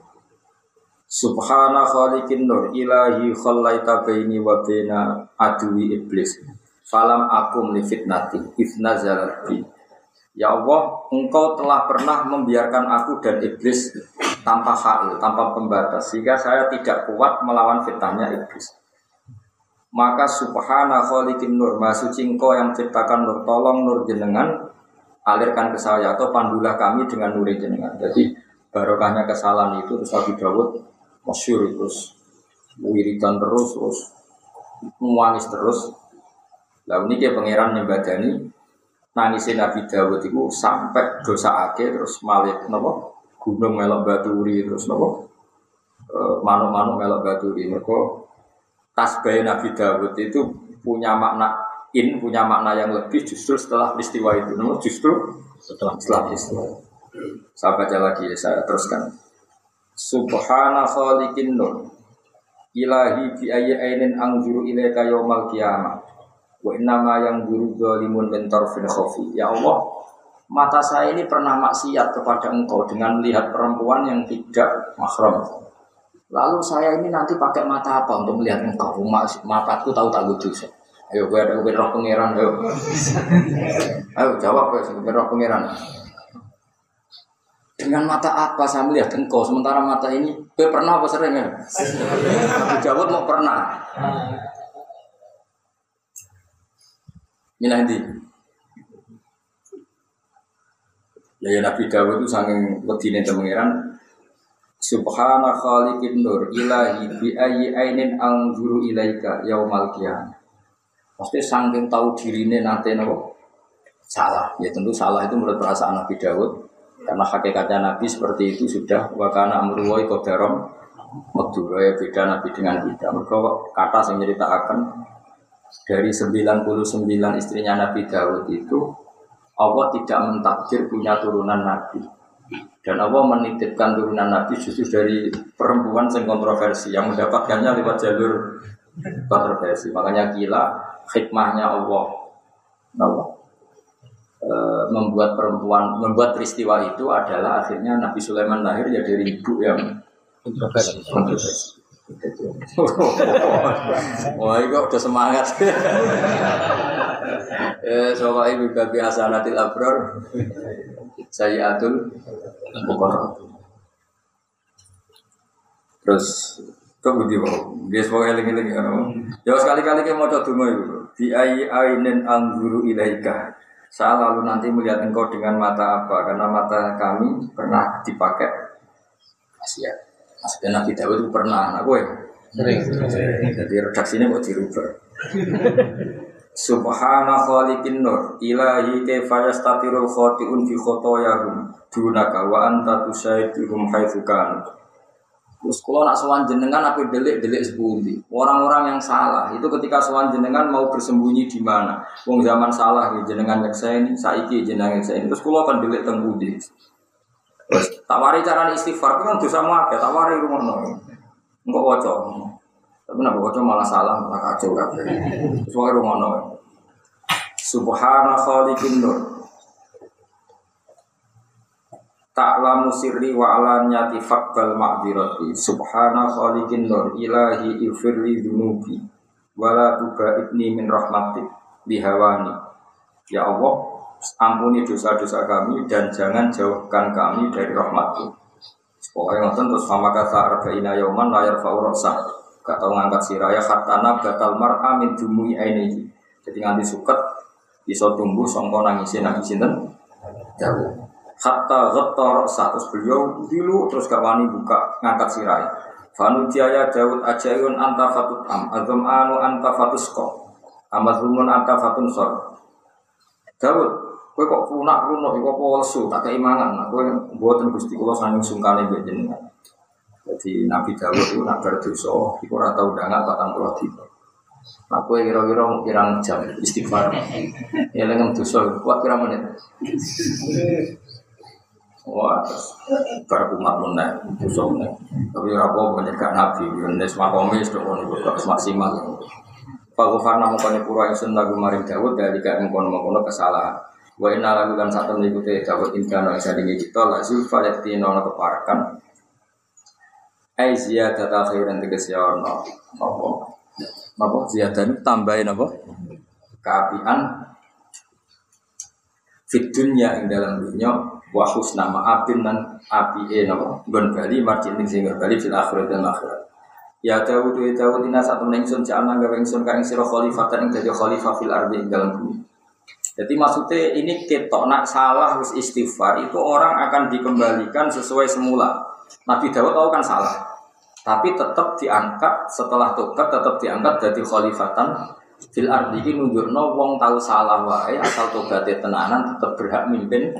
Subhana khaliqin nur ilahi khallaita baini wa baina adwi iblis. Falam akum li fitnati ifna bi. Ya Allah, engkau telah pernah membiarkan aku dan iblis tanpa hail, tanpa pembatas, sehingga saya tidak kuat melawan fitnahnya iblis. Maka subhana khaliqin nur, maha engkau yang menciptakan nur, tolong nur jenengan, alirkan ke saya, atau pandulah kami dengan nur jenengan. Jadi barokahnya kesalahan itu, terus Nabi Dawud, masyur terus, wiridan terus, terus, muangis terus. Lalu ini dia pangeran nyembadani, nangisnya Nabi Dawud itu sampai dosa ake terus malik nopo gunung melok baturi terus nopo manuk-manuk melok baturi mereka tasbih Nabi Dawud itu punya makna in punya makna yang lebih justru setelah peristiwa itu nopo justru Setelah. setelah peristiwa. Saya baca lagi ya saya teruskan Subhana khaliqin nur ilahi bi ayyi ainin anzuru ilaika yaumal qiyamah Wa innama yang guru zalimun mentor fin khofi. Ya Allah, mata saya ini pernah maksiat kepada engkau dengan melihat perempuan yang tidak mahram. Lalu saya ini nanti pakai mata apa untuk melihat engkau? Mataku tahu tak dosa. Ayo gue ada roh pangeran ayo. Ayo jawab gue gue roh pangeran. Dengan mata apa saya melihat engkau sementara mata ini gue pernah apa sering ya? Nabi Dawud mau pernah. Minah di. Ya, ya Nabi Dawud itu saking wedine pangeran Subhana khaliqin nur ilahi bi ayyi ainin anzuru ilaika yaumal qiyamah. Pasti saking tahu dirine nanti nopo salah. Ya tentu salah itu menurut perasaan Nabi Dawud karena hakikatnya Nabi seperti itu sudah wakana amruwai kodarom Makdura ya beda Nabi dengan kita. Mereka kata yang ceritakan dari 99 istrinya Nabi Dawud itu Allah tidak mentakdir punya turunan Nabi. Dan Allah menitipkan turunan Nabi justru dari perempuan yang kontroversi yang mendapatkannya lewat jalur kontroversi. Makanya gila hikmahnya Allah. Allah e, membuat perempuan membuat peristiwa itu adalah akhirnya Nabi Sulaiman lahir ya dari ibu yang Kontroversi. Wah, kok udah semangat. eh, soalnya ibu babi asanatil abror, saya atul bukor. Terus, kok budi mau? Dia semua eling eling kan? Ya sekali-kali kita mau coba itu. Di ayi ainin angguru ilaika. Saya lalu nanti melihat engkau dengan mata apa? Karena mata kami pernah dipakai. Maksudnya, maksudnya Nabi Dawud itu pernah. Nah, gue Sering. jadi redaksinya kok dirubah. Subhana khaliqin nur ilahi kaifa yastatirul khati'un fi khotoyahum dunaka wa anta tusaiduhum haitsu kanu. Terus kalau nak sowan jenengan apa delik-delik sepundi. Orang-orang yang salah itu ketika sowan jenengan mau bersembunyi di mana? Wong zaman salah ya jenengan nyekseni, saiki jenengan nyekseni. Terus kalau kan delik teng. Terus tawari cara istighfar kan dosa muake, tawari rumono. Engkau waca. Tapi nak waca malah salah, malah kacau kabeh. Terus wae rumono. Subhana khaliqin nur. Ta'lamu sirri wa alaniyati faqbal ma'dirati. Subhana khaliqin nur Ilahi ifirli dunubi Wala tubaidni min rahmatik Bihawani Ya Allah Ampuni dosa-dosa kami Dan jangan jauhkan kami dari rahmatmu Pokoknya ngoten terus sama kata arba'ina yauman layar faurosah Gak tau ngangkat siraya khatana batal mar'a min dumui ainihi. Jadi nganti suket Bisa tumbuh songko nangisin nangisin dan Jauh Hatta ghatta ra'sa terus beliau dulu terus gak wani buka ngangkat siraya Fanu jaya Dawud ajayun anta fatut am Azam anu anta fatusko Amazrumun anta fatun sor Dawud Kowe kok lunak-lunak, kok apa lesu, tak keimangan. Nah, kowe mboten Gusti kula saking sungkane mbek jenengan. Jadi Nabi Dawud itu nak berdosa, iku ora tau ndangat patang puluh dina. Nah, kowe kira-kira mau jam istighfar. Ya lengan dosa, kuat kira menit. Wah, bar umat meneh, dosa meneh. Tapi ora apa menyegak Nabi, nes makomis tok ngono kok maksimal. Faghfarna mongkone pura ingsun lagu maring Dawud dari gak mengkono-mengkono kesalahan. Wa inna lagu kan satu mengikuti Dawud ingkana isa dingi kita la zulfa yakti nono keparakan. Ai ziyadata khairan tegesi ono. Apa? Apa ziyadah ini tambahin apa? Keapian fit dunya dalam dunya wa husna ma'abin nan api e napa gon bali marjin ing sing bali fil akhirat dan akhirat. Ya Dawud ya Dawud ina satu ningsun ja'alna gawe ingsun ka ing sira khalifatan ing dadi khalifah fil ardi ing dalam bumi. Jadi maksudnya ini ketok nak salah wis istighfar itu orang akan dikembalikan sesuai semula. Nabi Dawud tahu kan salah. Tapi tetap diangkat setelah tobat tetap diangkat jadi khalifatan fil ardi iki nunjukno wong tahu salah wae asal tobatnya tenanan tetap berhak mimpin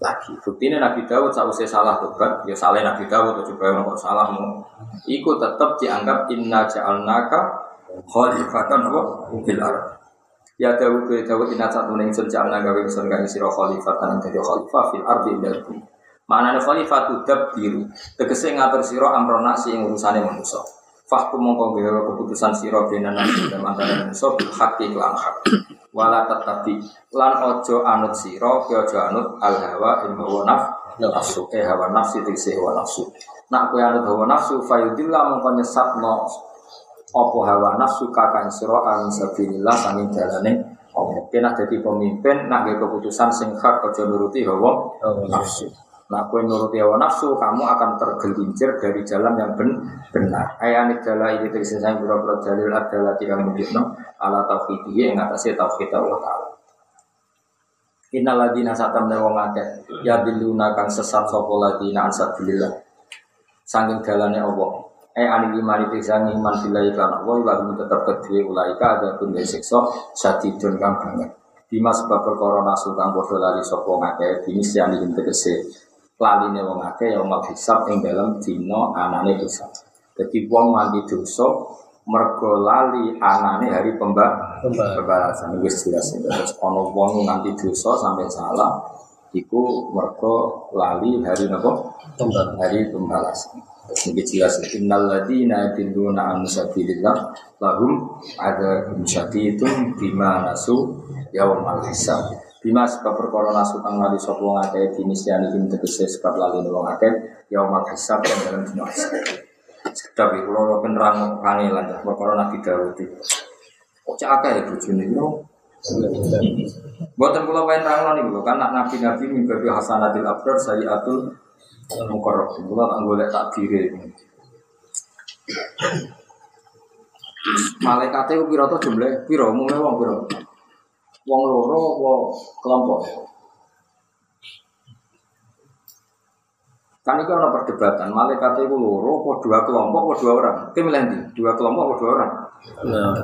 lagi. Buktinya Nabi Dawud sausai salah tobat, ya salah Nabi Dawud coba yang kok salahmu. Iku tetap dianggap inna ja'alnaka khalifatan apa fil ardi. Ya Dawud ya Dawud inna satu ning sun ja'alna gawe sun gawe sira khalifatan dadi khalifah fil ardi ing dalem. Manane khalifah tu biru. Tegese ngatur sira amrona sing urusane manusa. Fahkum mongko gawe keputusan sira benan nasi dan antara manusa bil haqqi. Wala tetapi lan ojo anut sira, ki ojo anut al hawa ing hawa naf nafsu eh hawa nafsi tegese hawa nafsu. Nak kowe anut hawa nafsu fayudillah mongko nyesatno apa hawa nafsu kakang sira an sabilillah sanging dalane apa kena dadi pemimpin nak keputusan sing hak aja nuruti hawa nafsu. Nah, kue nuruti hawa nafsu, kamu akan tergelincir dari jalan yang ben benar. Ayat adalah ini terisi saya berapa dalil adalah tidak menunjukkan ala tauhidiyya yang atasnya tauhid Allah Taala. Innal ladina satam wong ya biluna kang sesat sapa ladina ansabilillah. Saking dalane Allah. Eh ani iman itu sang iman billahi kan Allah wa tetap kedue ulaika ada pun siksa sadidun kang banget. Bima sebab perkara nasu kang padha lali sapa ngakeh bini siani ing tegese laline wong akeh ya mal hisab ing dalam dina anane hisab. Jadi wong mandi dosa mergo lali anane hari pemba pembalasan. Wis jelas. Terus ana wong nganti dosa sampai salah iku mergo lali hari napa? Hari pembalasan. Ini jelas innal ladina yadilluna an sabilillah lahum ada itu bima nasu yaumal hisab bima sebab perkara nasu kang lali sapa wong akeh dinisiani ing tegese sebab lali wong akeh yaumal hisab yang dalam dina hisab Sekedap itu, kalau penerang kangelan, perkara Nabi Dawud itu. Kok cak akeh ya bojone yo. Buatan kula wae nerangno niku lho, kan nabi-nabi mimpi hasanatil abrar sayyatul mukarrab. Kula tak golek takdire. Malaikate ku pira to jumlah? Umumnya wong pira? Wong loro apa kelompok? Kan itu ada perdebatan, malaikat itu loro, apa dua kelompok, apa dua orang. Itu milih dua kelompok, apa dua orang. Nah,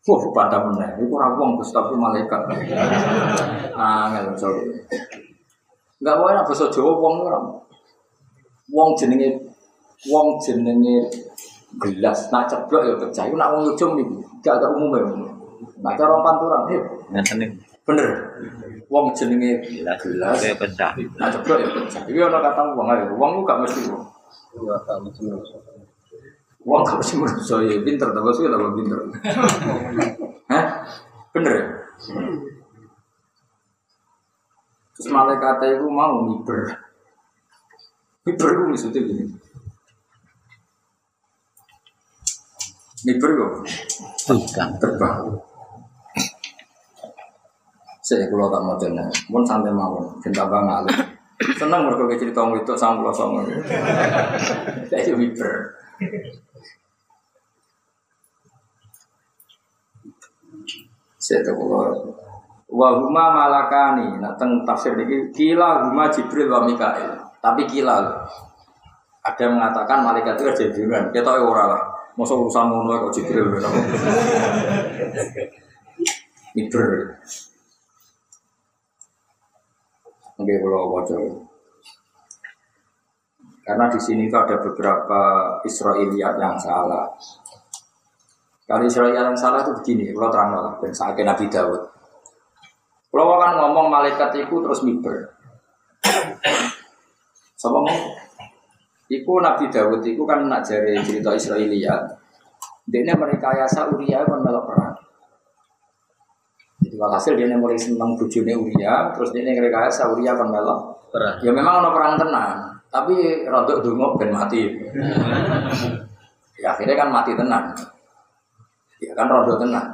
Wah, pada meneh, itu orang wong Gus tapi malaikat. Angel sorry. Enggak boleh nak bahasa Jawa wong orang. Wong jenenge wong jenenge gelas, nak ceblok ya pecah. Iku nak wong ujung nih, gak ada umum ya. Nak cara orang panturan, ya ngeten nih. bener. Wong jenenge Jelas, gelas, saya pecah. nak ceblok ya pecah. Iki ana kata wong ayo, wong lu gak mesti wong. Wong gak mesti manusia ya pinter, tapi sih tambah pinter. Hah? Bener ya? Terus malaikat itu mau miber. Miber itu maksudnya gini. Miber kok Bukan. terbang. Saya kalau tak mau jenak, pun santai mawon, cinta banget. Senang mereka cerita ngomong itu sama pulau sama. Saya miber. Saya tahu kalau wahuma malakani, nah teng tafsir ini kila huma jibril wa mikael. Tapi kila. Ada yang mengatakan malaikat itu ada dengan kita orang lah. Masa urusan ngono kok jibril lho. Oke, kalau bocor. Karena di sini itu ada beberapa Israiliyat yang salah. Kalau Israel yang salah itu begini, kalau terang lah, dan saya Nabi Dawud. Kalau kan ngomong malaikat itu terus miber. Sama ngomong, Iku Nabi Dawud itu kan nak jari cerita Israiliyat. Dia mereka yasa Uria kan melok perang. Jadi walhasil dia mulai seneng bujune Uria, terus dia mereka yasa Uria kan melok. Ya memang ada perang tenang, tapi rodok dungo ben mati. ya akhirnya kan mati tenang. Ya kan rodok tenang.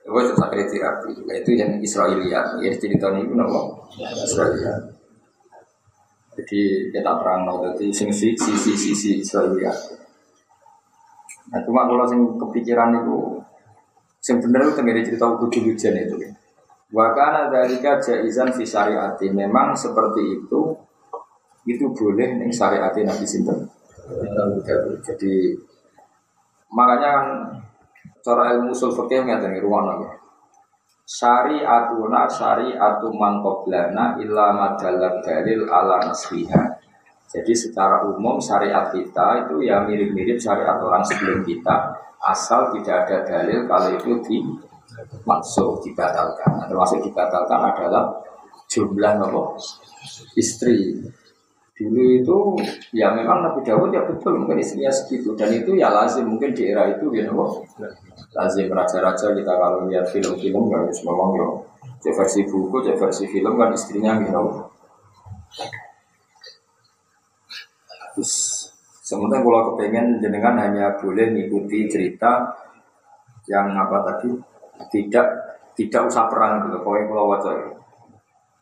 Ya terus akhirnya tirapi. Ya, itu yang Israiliyat. Ya cerita ini pun apa? Israiliyat. Jadi kita perang no, jadi sing sisi sisi sisi Israiliyat. Nah cuma kalau sing kepikiran itu, sing bener itu tenggiri cerita kudu hujan itu. Wakana dari jaizan fi syariati memang seperti itu itu boleh nih syariati Nabi Sinten. Jadi makanya kan cara ilmu usul fikih ngeten ruang lagi. Syariatuna syariatu man qoblana illa madalat dalil ala nasriha. Jadi secara umum syariat kita itu ya mirip-mirip syariat orang sebelum kita asal tidak ada dalil kalau itu di masuk dibatalkan. Nah, termasuk dibatalkan adalah jumlah nopo istri. Dulu itu ya memang Nabi Dawud ya betul mungkin istrinya segitu dan itu ya lazim mungkin di era itu ya nopo lazim raja-raja kita kalau lihat film-film memang ya cek versi buku, cek versi film kan istrinya gitu. Terus sementara kalau kepengen jenengan hanya boleh mengikuti cerita yang apa tadi? Tidak tidak usah perang gitu. Pokoknya kalau wajah itu.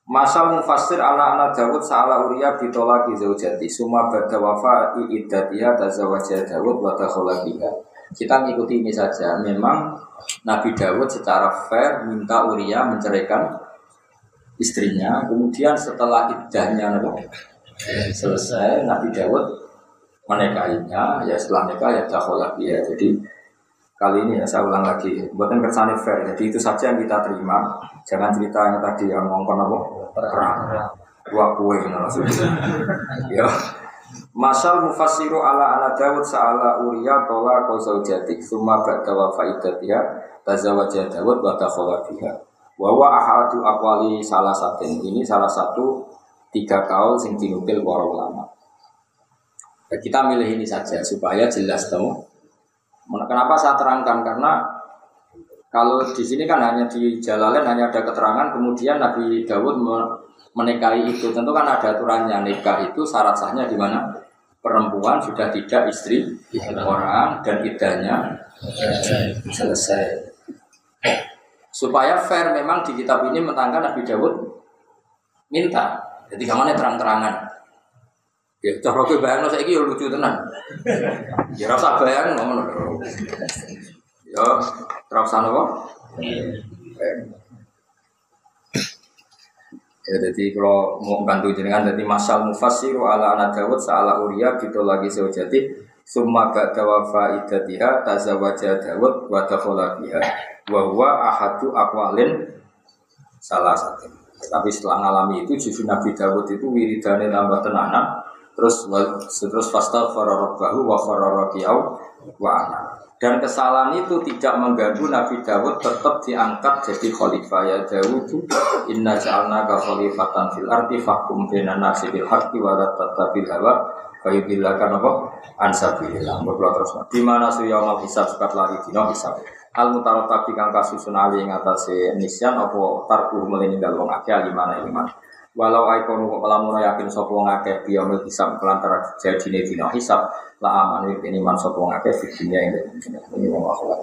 Masal mufassir ala anak Dawud sa'ala Uriya bitolaki zaujati Suma bada wafa i'idatiya tazawajah Dawud wa takholatiha Kita mengikuti ini saja. Memang Nabi Dawud secara fair minta Uriya menceraikan istrinya. Kemudian setelah iddahnya selesai Nabi Dawud menikahinya Ya setelah nikah ya takholatiha Jadi Kali ini ya saya ulang lagi, buatan kersane fair. Jadi itu saja yang kita terima. Jangan cerita yang tadi yang ngomong apa? Perang. Dua kue Ya. Masal mufassiru ala ala Dawud sa'ala Uriya tola kau zaujatik Suma ba'da wa faidatiha Tazawaja Dawud wa takhola biha Wawa ahadu akwali salah satu Ini salah satu tiga kaul sing dinukil para ulama ya, Kita milih ini saja supaya jelas tahu Kenapa saya terangkan? Karena kalau di sini kan hanya di Jalalain hanya ada keterangan, kemudian Nabi Dawud menikahi itu. Tentu kan ada aturannya nikah itu syarat sahnya di mana perempuan sudah tidak istri orang dan idahnya selesai. Supaya fair memang di kitab ini mentangkan Nabi Dawud minta. Jadi ke mana terang-terangan. Ya cara kowe bayangno saiki ya lucu tenan. Ya rasa bayang ngono. Ya terus napa? Ya jadi kalau mau bantu jenengan jadi masal mufassiru ala anak Dawud sa'ala Uriya gitu lagi sejati summa ba'da wafa idatiha tazawaja Dawud wa biha wa huwa ahadu aqwalin salah satu. Tapi setelah ngalami itu justru Nabi Dawud itu wiridane tambah tenanan. Terus terus fasta fararabahu wa fararabiyau wa ana. Dan kesalahan itu tidak mengganggu Nabi Dawud tetap diangkat jadi khalifah. Ya Dawud inna ja'alna ka khalifatan fil arti fahkum bina nasi bil haqqi wa la tattabil hawa fayudillaka napa? Ansabilillah berdoa terus di mana su yaumul hisab sekat lari dino hisab al mutarat tapi kang kasusun ali ing atase nisyan apa tarku meleninggal wong akeh alimana iman Walau aikonu kok lamun yakin sapa wong akeh biyaumil hisab kelantara jadine dina hisab la aman ini man sapa wong akeh dunya ini wong akhirat